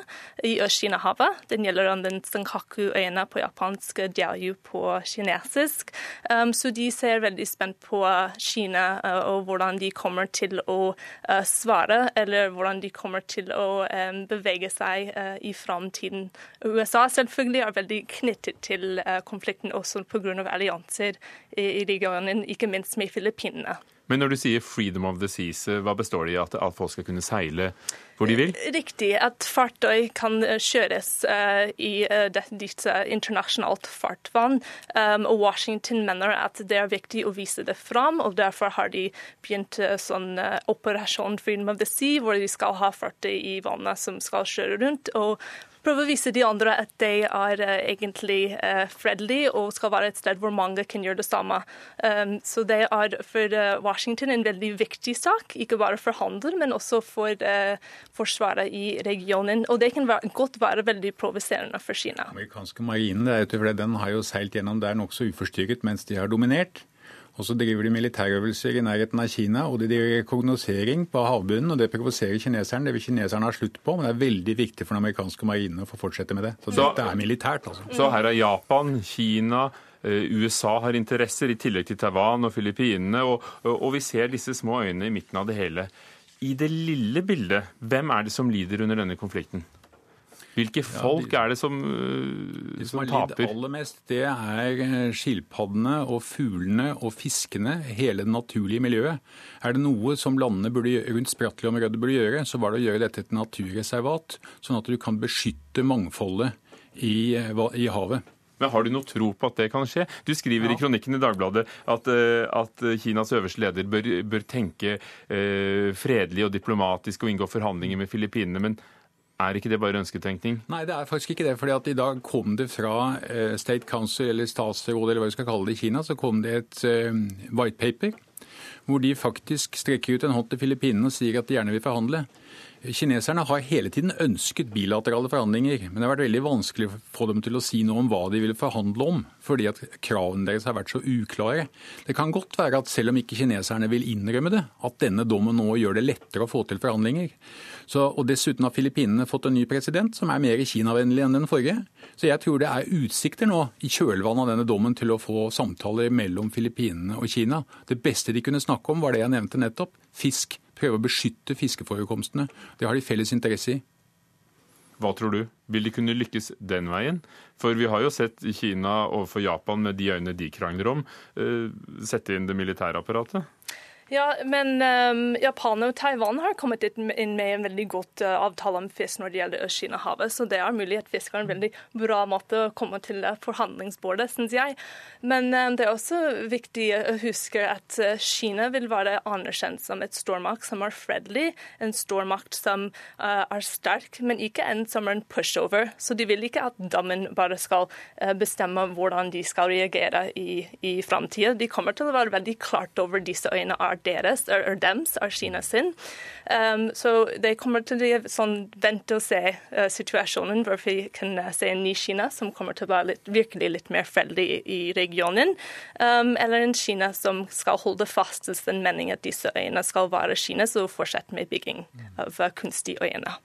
i Øst-Kina-havet. Den gjelder om den Sankaku-øyene på japansk, Diaoyu på kinesisk fantastisk. Um, så de ser veldig spent på Kina uh, og hvordan de kommer til å uh, svare, eller hvordan de kommer til å um, bevege seg uh, i framtiden. USA selvfølgelig er veldig knyttet til konflikten også pga. allianser i, regionen, ikke minst med Filippinene.
Men når du sier 'freedom of the seas', eh, hva består det i? At, at folk skal kunne seile hvor de vil?
Riktig. At fartøy kan eh, kjøres uh, i uh, dette internasjonalt fartvann. Um, og Washington mener at det er viktig å vise det fram, og derfor har de begynt uh, sånn operasjon 'Freedom of the Sea', hvor de skal ha fartøy i vannet som skal kjøre rundt. og prøve å vise de andre at de er uh, egentlig uh, fredelig og skal være et sted hvor mange kan gjøre det samme. Um, så det er for uh, Washington en veldig viktig sak, ikke bare for handel, men også for forsvaret i regionen. Og det kan godt være veldig provoserende for Kina.
Amerikanske marinen den har jo seilt gjennom der nokså uforstyrret mens de har dominert. Og så driver de militærøvelser i nærheten av Kina, og de driver rekognosering på havbunnen. og Det provoserer kineserne. Det vil kineserne ha slutt på, men det er veldig viktig for den amerikanske marinen å få fortsette med det. Så, så dette er militært, altså.
Så her er Japan, Kina, eh, USA har interesser, i tillegg til Taiwan og Filippinene. Og, og vi ser disse små øynene i midten av det hele. I det lille bildet, hvem er det som lider under denne konflikten? Hvilke folk er det som, taper?
de
som,
som har lidd aller mest, det er eh, skilpaddene og fuglene og fiskene, hele det naturlige miljøet. Er det noe som landene burde, rundt Spratly-området burde gjøre, så var det å gjøre dette til naturreservat, sånn at du kan beskytte mangfoldet i, eh, i havet.
Men Har du noe tro på at det kan skje? Du skriver ja. i kronikken i Dagbladet at, at Kinas øverste leder bør, bør tenke eh, fredelig og diplomatisk og inngå forhandlinger med Filippinene. Men Er ikke det bare ønsketenkning?
Nei, det er faktisk ikke det. fordi at I dag kom det fra eh, State Council, eller statsråd, eller hva vi skal kalle det i Kina, så kom det et uh, white paper hvor de faktisk strekker ut en hånd til Filippinene og sier at de gjerne vil forhandle. Kineserne har hele tiden ønsket bilaterale forhandlinger, men det har vært veldig vanskelig å få dem til å si noe om hva de vil forhandle om, fordi at kravene deres har vært så uklare. Det kan godt være at selv om ikke kineserne vil innrømme det, at denne dommen nå gjør det lettere å få til forhandlinger. Så, og Dessuten har Filippinene fått en ny president som er mer Kina-vennlig enn den forrige. Så jeg tror det er utsikter nå i kjølvannet av denne dommen til å få samtaler mellom Filippinene og Kina. Det beste de kunne snakke om, var det jeg nevnte nettopp fisk prøve å beskytte fiskeforekomstene. Det har de felles interesse i.
Hva tror du? Vil de kunne lykkes den veien? For vi har jo sett Kina overfor Japan med de øynene de krangler om, eh, sette inn det militære apparatet.
Ja, men um, Japan og Taiwan har kommet inn med en veldig godt uh, avtale om fisk når det gjelder Øst-Kina-havet, så det er mulig at fisk er en veldig bra måte å komme til forhandlingsbordet, syns jeg. Men um, det er også viktig å huske at uh, Kina vil være anerkjent som et stormakt som er fredelig, en stormakt som uh, er sterk, men ikke en som er en pushover. Så de vil ikke at dommen bare skal bestemme hvordan de skal reagere i, i framtida. De kommer til å være veldig klart over disse øynene er deres, er dems, er Kina sin. Um, så det kommer til å bli sånn vente-og-se-situasjonen, uh, hvor vi kan uh, se en ny Kina som kommer til å være litt, virkelig litt mer fredelig i, i regionen, um, eller en Kina som skal holde fast til den meningen at disse øyene skal være Kinas, og fortsette med bygging av uh, kunstige øyne.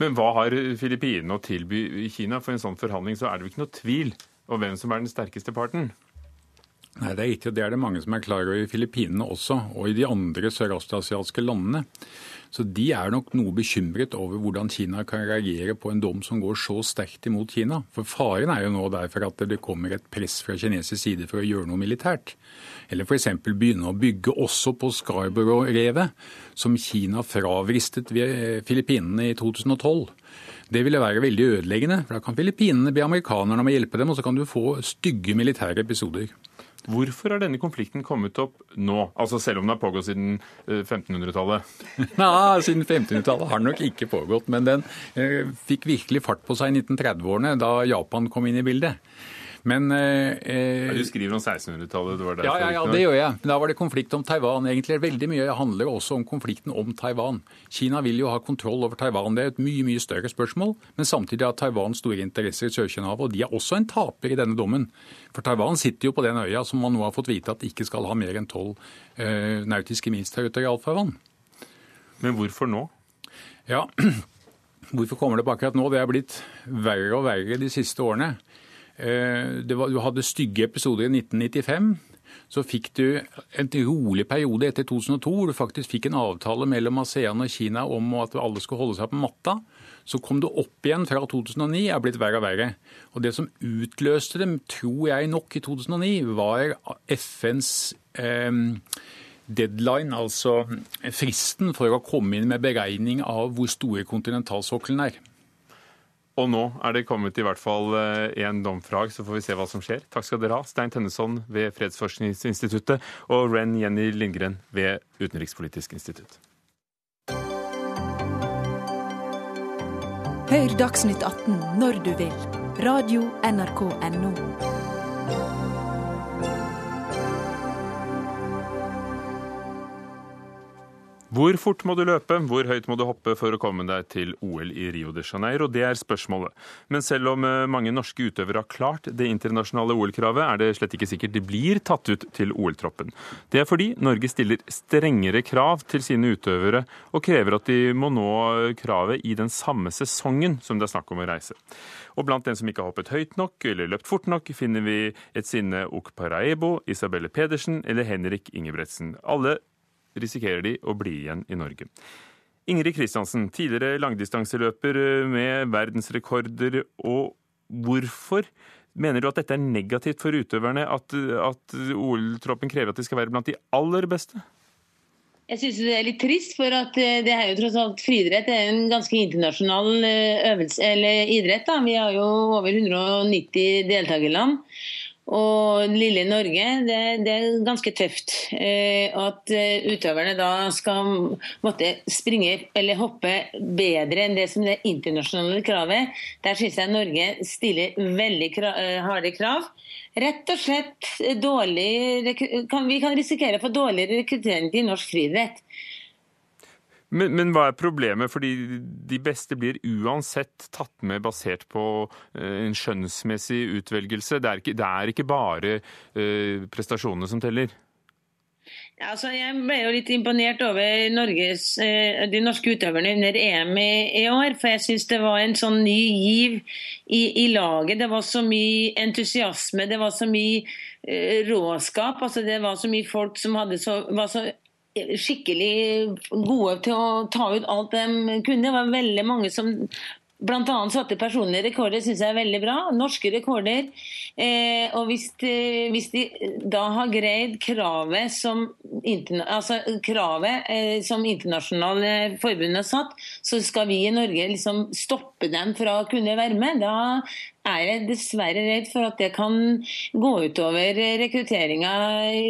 Men hva har Filippinene å tilby Kina? For en sånn forhandling så er det jo ikke noe tvil om hvem som er den sterkeste parten?
Nei, Det er riktig, og det er det mange som er klar over i Filippinene også, og i de andre sørøstasiatiske landene. Så de er nok noe bekymret over hvordan Kina kan reagere på en dom som går så sterkt imot Kina. For faren er jo nå derfor at det kommer et press fra kinesisk side for å gjøre noe militært. Eller f.eks. begynne å bygge også på Scarborough-revet, som Kina fravristet ved Filippinene i 2012. Det ville være veldig ødeleggende, for da kan Filippinene be amerikanerne om å hjelpe dem, og så kan du få stygge militære episoder.
Hvorfor har denne konflikten kommet opp nå, altså selv om den har pågått siden 1500-tallet?
Eh, *laughs* Nei, siden 1500-tallet har den nok ikke pågått, men den eh, fikk virkelig fart på seg i 1930-årene, da Japan kom inn i bildet. Men, eh,
eh du skriver om 1600-tallet?
Ja, ja, ja, det gjør jeg. Da var det konflikt om Taiwan. Egentlig veldig mye handler også om konflikten om Taiwan. Kina vil jo ha kontroll over Taiwan. Det er et mye mye større spørsmål. Men samtidig har Taiwan store interesser i Sør-Kina-havet, og de er også en taper i denne dommen. For Taiwan sitter jo på den øya som man nå har fått vite at ikke skal ha mer enn tolv eh, nautiske mils territorialfarvann.
Men hvorfor nå?
Ja, *clears throat* Hvorfor kommer det på akkurat nå? Det er blitt verre og verre de siste årene. Eh, var, du hadde stygge episoder i 1995. Så fikk du en rolig periode etter 2002 hvor du faktisk fikk en avtale mellom ASEAN og Kina om at alle skulle holde seg på matta. Så kom det opp igjen fra 2009, er blitt verre og verre. Og Det som utløste dem, tror jeg nok, i 2009, var FNs eh, deadline, altså fristen for å komme inn med beregning av hvor store kontinentalsokkelen er.
Og nå er det kommet i hvert fall én eh, dom fra så får vi se hva som skjer. Takk skal dere ha, Stein Tønneson ved Fredsforskningsinstituttet og Ren Jenny Lindgren ved Utenrikspolitisk institutt.
Hør Dagsnytt 18 når du vil. Radio NRK Radio.nrk.no.
Hvor fort må du løpe, hvor høyt må du hoppe for å komme deg til OL i Rio de Janeiro? Det er spørsmålet. Men selv om eh, mange norske utøvere har klart det internasjonale OL-kravet, er det slett ikke sikkert de blir tatt ut til OL-troppen. Det er fordi Norge stiller strengere krav til sine utøvere, og krever at de må nå kravet i den samme sesongen som det er snakk om å reise. Og blant dem som ikke har hoppet høyt nok eller løpt fort nok, finner vi et sinne Okparaebo, Isabelle Pedersen eller Henrik Ingebretsen. Alle risikerer de å bli igjen i Norge. Ingrid Kristiansen, tidligere langdistanseløper med verdensrekorder. og Hvorfor mener du at dette er negativt for utøverne, at, at OL-troppen krever at de skal være blant de aller beste?
Jeg syns det er litt trist, for at eh, det er jo tross alt friidrett. Det er en ganske internasjonal eh, øvelse, eller idrett. da. Vi har jo over 190 deltakerland. Og lille Norge, det, det er ganske tøft. Eh, at eh, utøverne da skal måtte springe eller hoppe bedre enn det som det internasjonale kravet. Der syns jeg Norge stiller veldig eh, harde krav. Rett og slett dårlig kan, Vi kan risikere å få dårligere rekruttering til norsk friidrett.
Men, men, hva er problemet? Fordi de beste blir uansett tatt med basert på uh, en skjønnsmessig utvelgelse. Det er ikke, det er ikke bare uh, prestasjonene som teller.
Altså, jeg ble jo litt imponert over Norges, uh, de norske utøverne under EM i, år. For jeg syns det var en sånn ny giv i, i, laget. Det var så mye entusiasme, det var så mye råskap. altså Det var så mye folk som så, var så skikkelig gode til å ta ut alt de kunne. Det var veldig mange som bl.a. satte personlige rekorder, syns jeg er veldig bra. Norske rekorder. Eh, og hvis de, hvis de, da har greid kravet som, altså kravet eh, som internasjonale forbund har satt, så skal vi i Norge liksom stoppe dem fra å kunne være med. Da er jeg dessverre redd for at det kan gå utover rekrutteringa,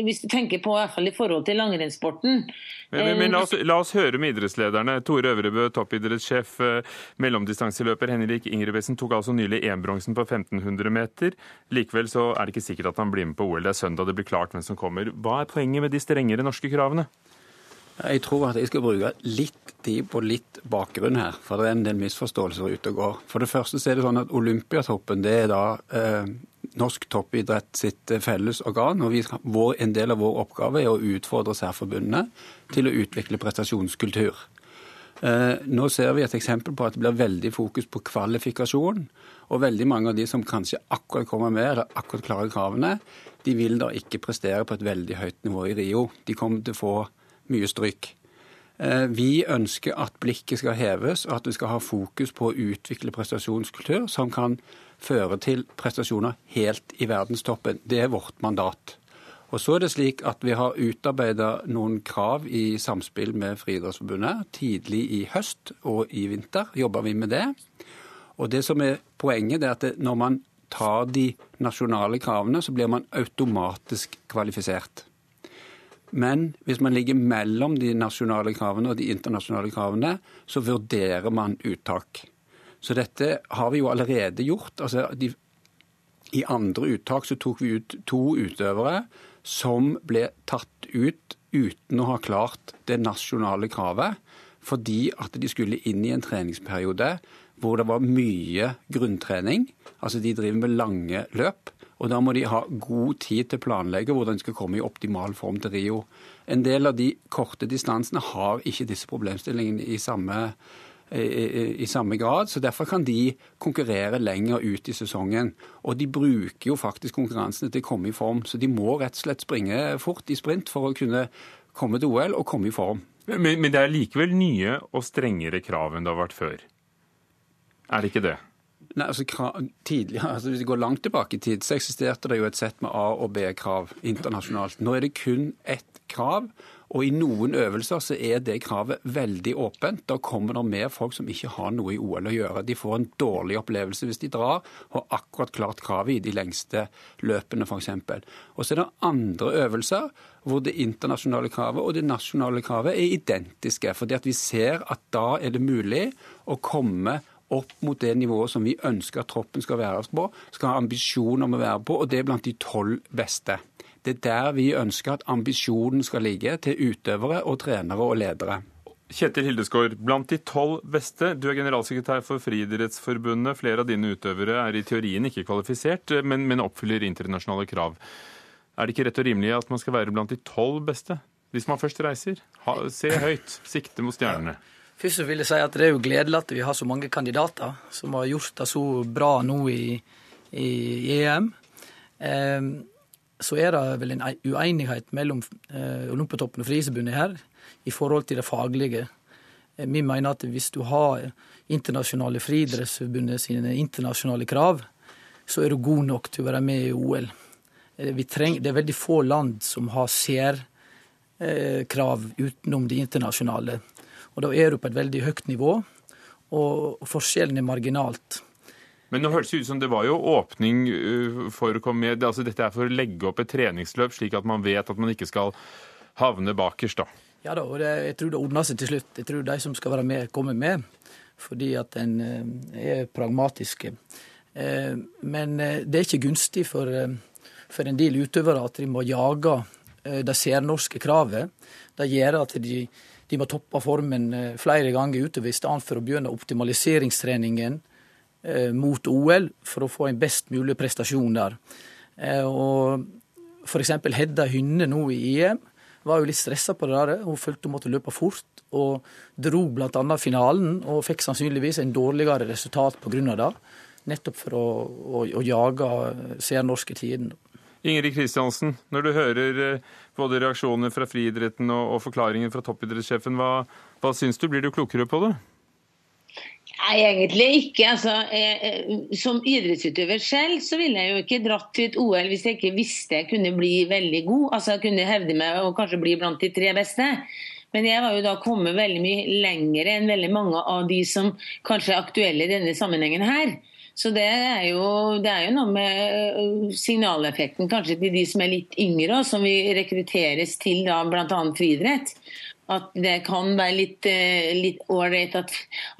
hvis du tenker på i hvert fall i forhold til langrennssporten.
Men, men, men la, oss, la, oss, høre med idrettslederne. Tore Øvrebø, toppidrettssjef, eh, mellomdistanseløper Henrik Ingebrigtsen tok altså nylig EM-bronsen på 1500 meter. Likevel så er det ikke sikkert at han blir med på OL. Det er søndag det blir klart hvem som kommer. Hva er poenget med de strengere norske kravene?
Jeg tror at jeg skal bruke litt tid på litt bakgrunn her, for det er en del misforståelser ute og går. For det første så er det sånn at Olympiatoppen det er da eh, norsk toppidrett sitt eh, felles organ. og vi, vår, En del av vår oppgave er å utfordre særforbundene til å utvikle prestasjonskultur. Eh, nå ser vi et eksempel på at det blir veldig fokus på kvalifikasjon. Og veldig mange av de som kanskje akkurat kommer med, eller akkurat klarer kravene, de vil da ikke prestere på et veldig høyt nivå i Rio. De kommer til å få mye stryk. Eh, vi ønsker at blikket skal heves, og at vi skal ha fokus på å utvikle prestasjonskultur som kan føre til prestasjoner helt i verdenstoppen. Det er vårt mandat. Og så er det slik at Vi har utarbeida noen krav i samspill med Friidrettsforbundet. Tidlig i høst og i vinter jobber vi med det. Og det som er Poenget er at når man tar de nasjonale kravene, så blir man automatisk kvalifisert. Men hvis man ligger mellom de nasjonale kravene og de internasjonale kravene, så vurderer man uttak. Så dette har vi jo allerede gjort. Altså, de, I andre uttak så tok vi ut to utøvere som ble tatt ut uten å ha klart det nasjonale kravet, fordi at de skulle inn i en treningsperiode hvor det var mye grunntrening. Altså de driver med lange løp. Og da må de ha god tid til å planlegge hvordan de skal komme i optimal form til Rio. En del av de korte distansene har ikke disse problemstillingene i samme, i, i samme grad, så Derfor kan de konkurrere lenger ut i sesongen. Og de bruker jo faktisk konkurransene til å komme i form, så de må rett og slett springe fort i sprint for å kunne komme til OL og komme i form.
Men, men det er likevel nye og strengere krav enn det har vært før? Er det ikke det?
Nei, altså, tidligere, *laughs* altså Hvis vi går langt tilbake i tid, så eksisterte det jo et sett med A- og B-krav internasjonalt. Nå er det kun ett krav, og i noen øvelser så er det kravet veldig åpent. Da kommer det med folk som ikke har noe i OL å gjøre. De får en dårlig opplevelse hvis de drar og har akkurat klart kravet i de lengste løpene, f.eks. Og så er det andre øvelser hvor det internasjonale kravet og det nasjonale kravet er identiske. fordi at vi ser at da er det mulig å komme opp mot det nivået som vi ønsker at troppen skal være på, skal ha ambisjon om å være på, og det er blant de tolv beste. Det er der vi ønsker at ambisjonen skal ligge til utøvere og trenere og ledere.
Kjetil Hildesgaard, blant de tolv beste. Du er generalsekretær for Friidrettsforbundet. Flere av dine utøvere er i teorien ikke kvalifisert, men, men oppfyller internasjonale krav. Er det ikke rett og rimelig at man skal være blant de tolv beste? Hvis man først reiser, ha, se høyt, sikte mot stjernene.
Først vil jeg si at Det er jo gledelig at vi har så mange kandidater som har gjort det så bra nå i, i EM. Eh, så er det vel en uenighet mellom eh, Olympiatoppen og Friidrettsforbundet her i forhold til det faglige. Eh, vi mener at hvis du har internasjonale friidrettsforbundet sine internasjonale krav, så er du god nok til å være med i OL. Eh, trenger, det er veldig få land som har særkrav utenom de internasjonale. Og da er du på et veldig høyt nivå, og forskjellen er marginalt.
Men nå høres det ut som det var jo åpning uh, for å komme med altså Dette er for å legge opp et treningsløp, slik at man vet at man ikke skal havne bakerst, da.
Ja da, og det, jeg tror det ordner seg til slutt. Jeg tror de som skal være med, kommer med. Fordi at en uh, er pragmatiske. Uh, men det er ikke gunstig for, for en del utøvere at de må jage det særnorske kravet. Det gjør at de, de må toppe formen flere ganger utover, i stedet for å begynne optimaliseringstreningen Eh, mot OL for å få en best mulig prestasjon der. Eh, og F.eks. Hedda Hynne nå i EM var jo litt stressa på det der. Hun følte hun måtte løpe fort, og dro bl.a. finalen, og fikk sannsynligvis en dårligere resultat pga. det. Nettopp for å, å, å jage særnorske tiden.
Ingrid Kristiansen, når du hører eh, både reaksjoner fra friidretten og, og forklaringen fra toppidrettssjefen, hva, hva syns du? Blir du klokere på det?
Nei, egentlig ikke. Altså, jeg, som idrettsutøver selv så ville jeg jo ikke dratt til et OL hvis jeg ikke visste jeg kunne bli veldig god. Altså jeg kunne hevde meg og kanskje bli blant de tre beste. Men jeg var jo da kommet veldig mye lenger enn veldig mange av de som kanskje er aktuelle i denne sammenhengen her. Så det er, jo, det er jo noe med øh, signaleffekten kanskje til de som er litt yngre, og som vi rekrutteres til da bl.a. friidrett at det kan være litt eh, ålreit at,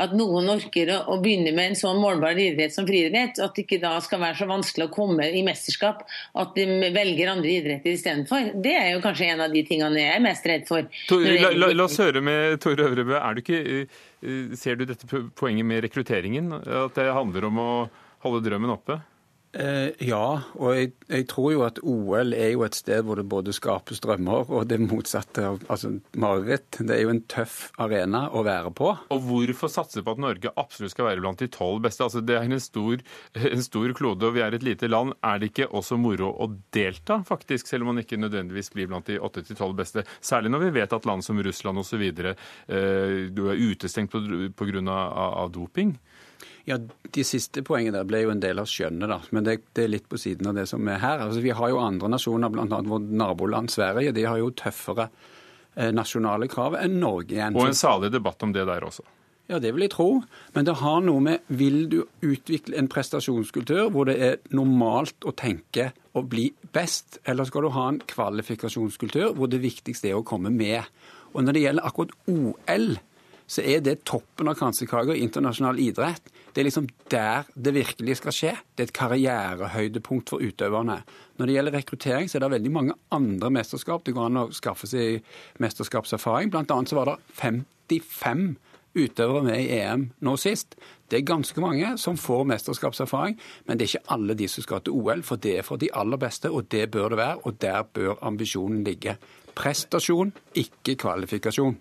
at, noen orker å, å, begynne med en sånn målbar idrett som friidrett. At det ikke da skal være så vanskelig å komme i mesterskap at de velger andre idretter istedenfor. Det er jo kanskje en av de tingene jeg er mest redd for.
Tor, la, la, la, oss høre med Tore Øvrebø. Du ikke, eh, ser du dette poenget med rekrutteringen? At det handler om å holde drømmen oppe?
Eh, ja, og jeg, jeg, tror jo at OL er jo et sted hvor det både skapes drømmer og det motsatte av altså, mareritt. Det er jo en tøff arena å være på.
Og hvorfor satse på at Norge absolutt skal være blant de tolv beste? Altså, det er en stor, en stor, klode, og vi er et lite land. Er det ikke også moro å delta, faktisk, selv om man ikke nødvendigvis blir blant de åtte til tolv beste? Særlig når vi vet at land som Russland osv. Eh, du er utestengt pga. Doping.
Ja, De siste poengene der ble jo en del av skjønnet, da. Men det, det, er litt på siden av det som er her. Altså, Vi har jo andre nasjoner, bl.a. vårt naboland Sverige. De har jo tøffere eh, nasjonale krav enn Norge igjen.
Og en salig debatt om det der også.
Ja, det vil jeg tro. Men det har noe med Vil du utvikle en prestasjonskultur hvor det er normalt å tenke å bli best, eller skal du ha en kvalifikasjonskultur hvor det viktigste er å komme med? Og når det gjelder akkurat OL, så er det toppen av kransekaka i internasjonal idrett. Det er liksom der det virkelig skal skje. Det er et karrierehøydepunkt for utøverne. Når det gjelder rekruttering, så er det veldig mange andre mesterskap. Det går an å skaffe seg mesterskapserfaring. Blant annet så var det 55 utøvere med i EM nå sist. Det er ganske mange som får mesterskapserfaring, men det er ikke alle de som skal til OL, for det er for de aller beste, og det bør det være, og der bør ambisjonen ligge. Prestasjon, ikke kvalifikasjon.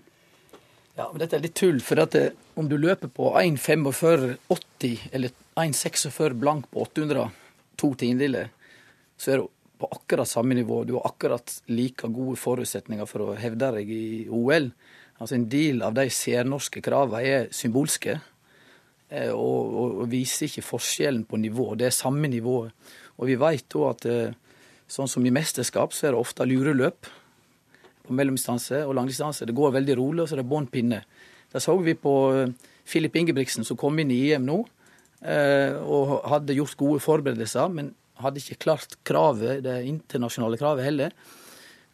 Ja, men Dette er litt tull. for at det, eh, Om du løper på 1,45,80 eller 1,46 blank på 800, to tiendedeler, så er du på akkurat samme nivå. Du har akkurat like gode forutsetninger for å hevde deg i OL. Altså En del av de særnorske kravene er symbolske eh, og, og, og, viser ikke forskjellen på nivå. Det er samme nivå. Og vi vet òg at eh, sånn som i mesterskap, så er det ofte lureløp på mellomdistanse og langdistanse. Det går veldig rolig, og så er det bånn pinne. Da så vi på Filip eh, Ingebrigtsen som kom inn i EM nå, eh, og hadde gjort gode forberedelser, men hadde ikke klart kravet, det internasjonale kravet heller.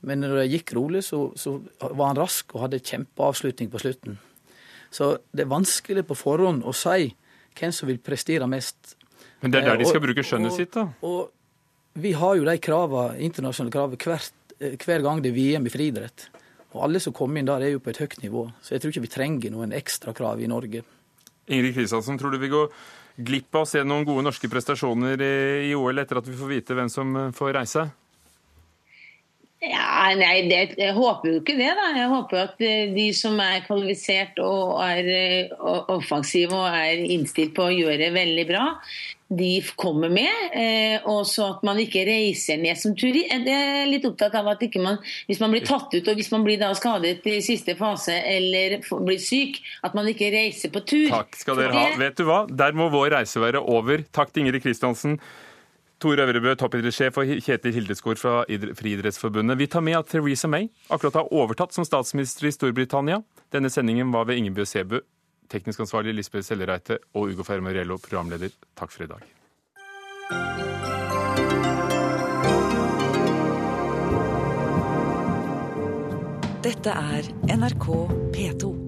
Men når det gikk rolig, så, så var han rask og hadde kjempeavslutning på slutten. Så det er vanskelig på forhånd å si hvem som vil prestere mest.
Men det er der de skal og, bruke skjønnet og, sitt, da?
Og vi har jo de kravene, internasjonale kravene hvert Eh, hver gang det er VM i friidrett. Og alle som kommer inn der, er jo på et høyt nivå. Så jeg tror ikke vi trenger noen ekstra krav i Norge.
Ingrid Kristiansen, tror du vi går glipp av å se noen gode norske prestasjoner i OL etter at vi får vite hvem som eh, får reise?
Ja, nei, det, Jeg håper jo ikke det. da. Jeg håper at eh, de som er kvalifisert og er offensive og er innstilt på å gjøre det veldig bra, de kommer med. Eh, og så at man ikke reiser ned som turist. Jeg er litt opptatt av at man, hvis man blir tatt ut og hvis man blir skadet i siste fase eller blir syk, at man ikke reiser på tur.
Takk skal dere ha. Vet du hva, der må vår reise være over. Takk til Ingrid Kristiansen. Tor Øvrebø, toppidrettssjef og Kjetil Hildeskår fra Friidrettsforbundet. Vi tar med at Theresa May akkurat har overtatt som statsminister i Storbritannia. Denne sendingen var ved Ingebjørg Sebu, teknisk ansvarlig Lisbeth Sellereite og Ugo Fermarello, programleder. Takk for i dag.
Dette er NRK P2.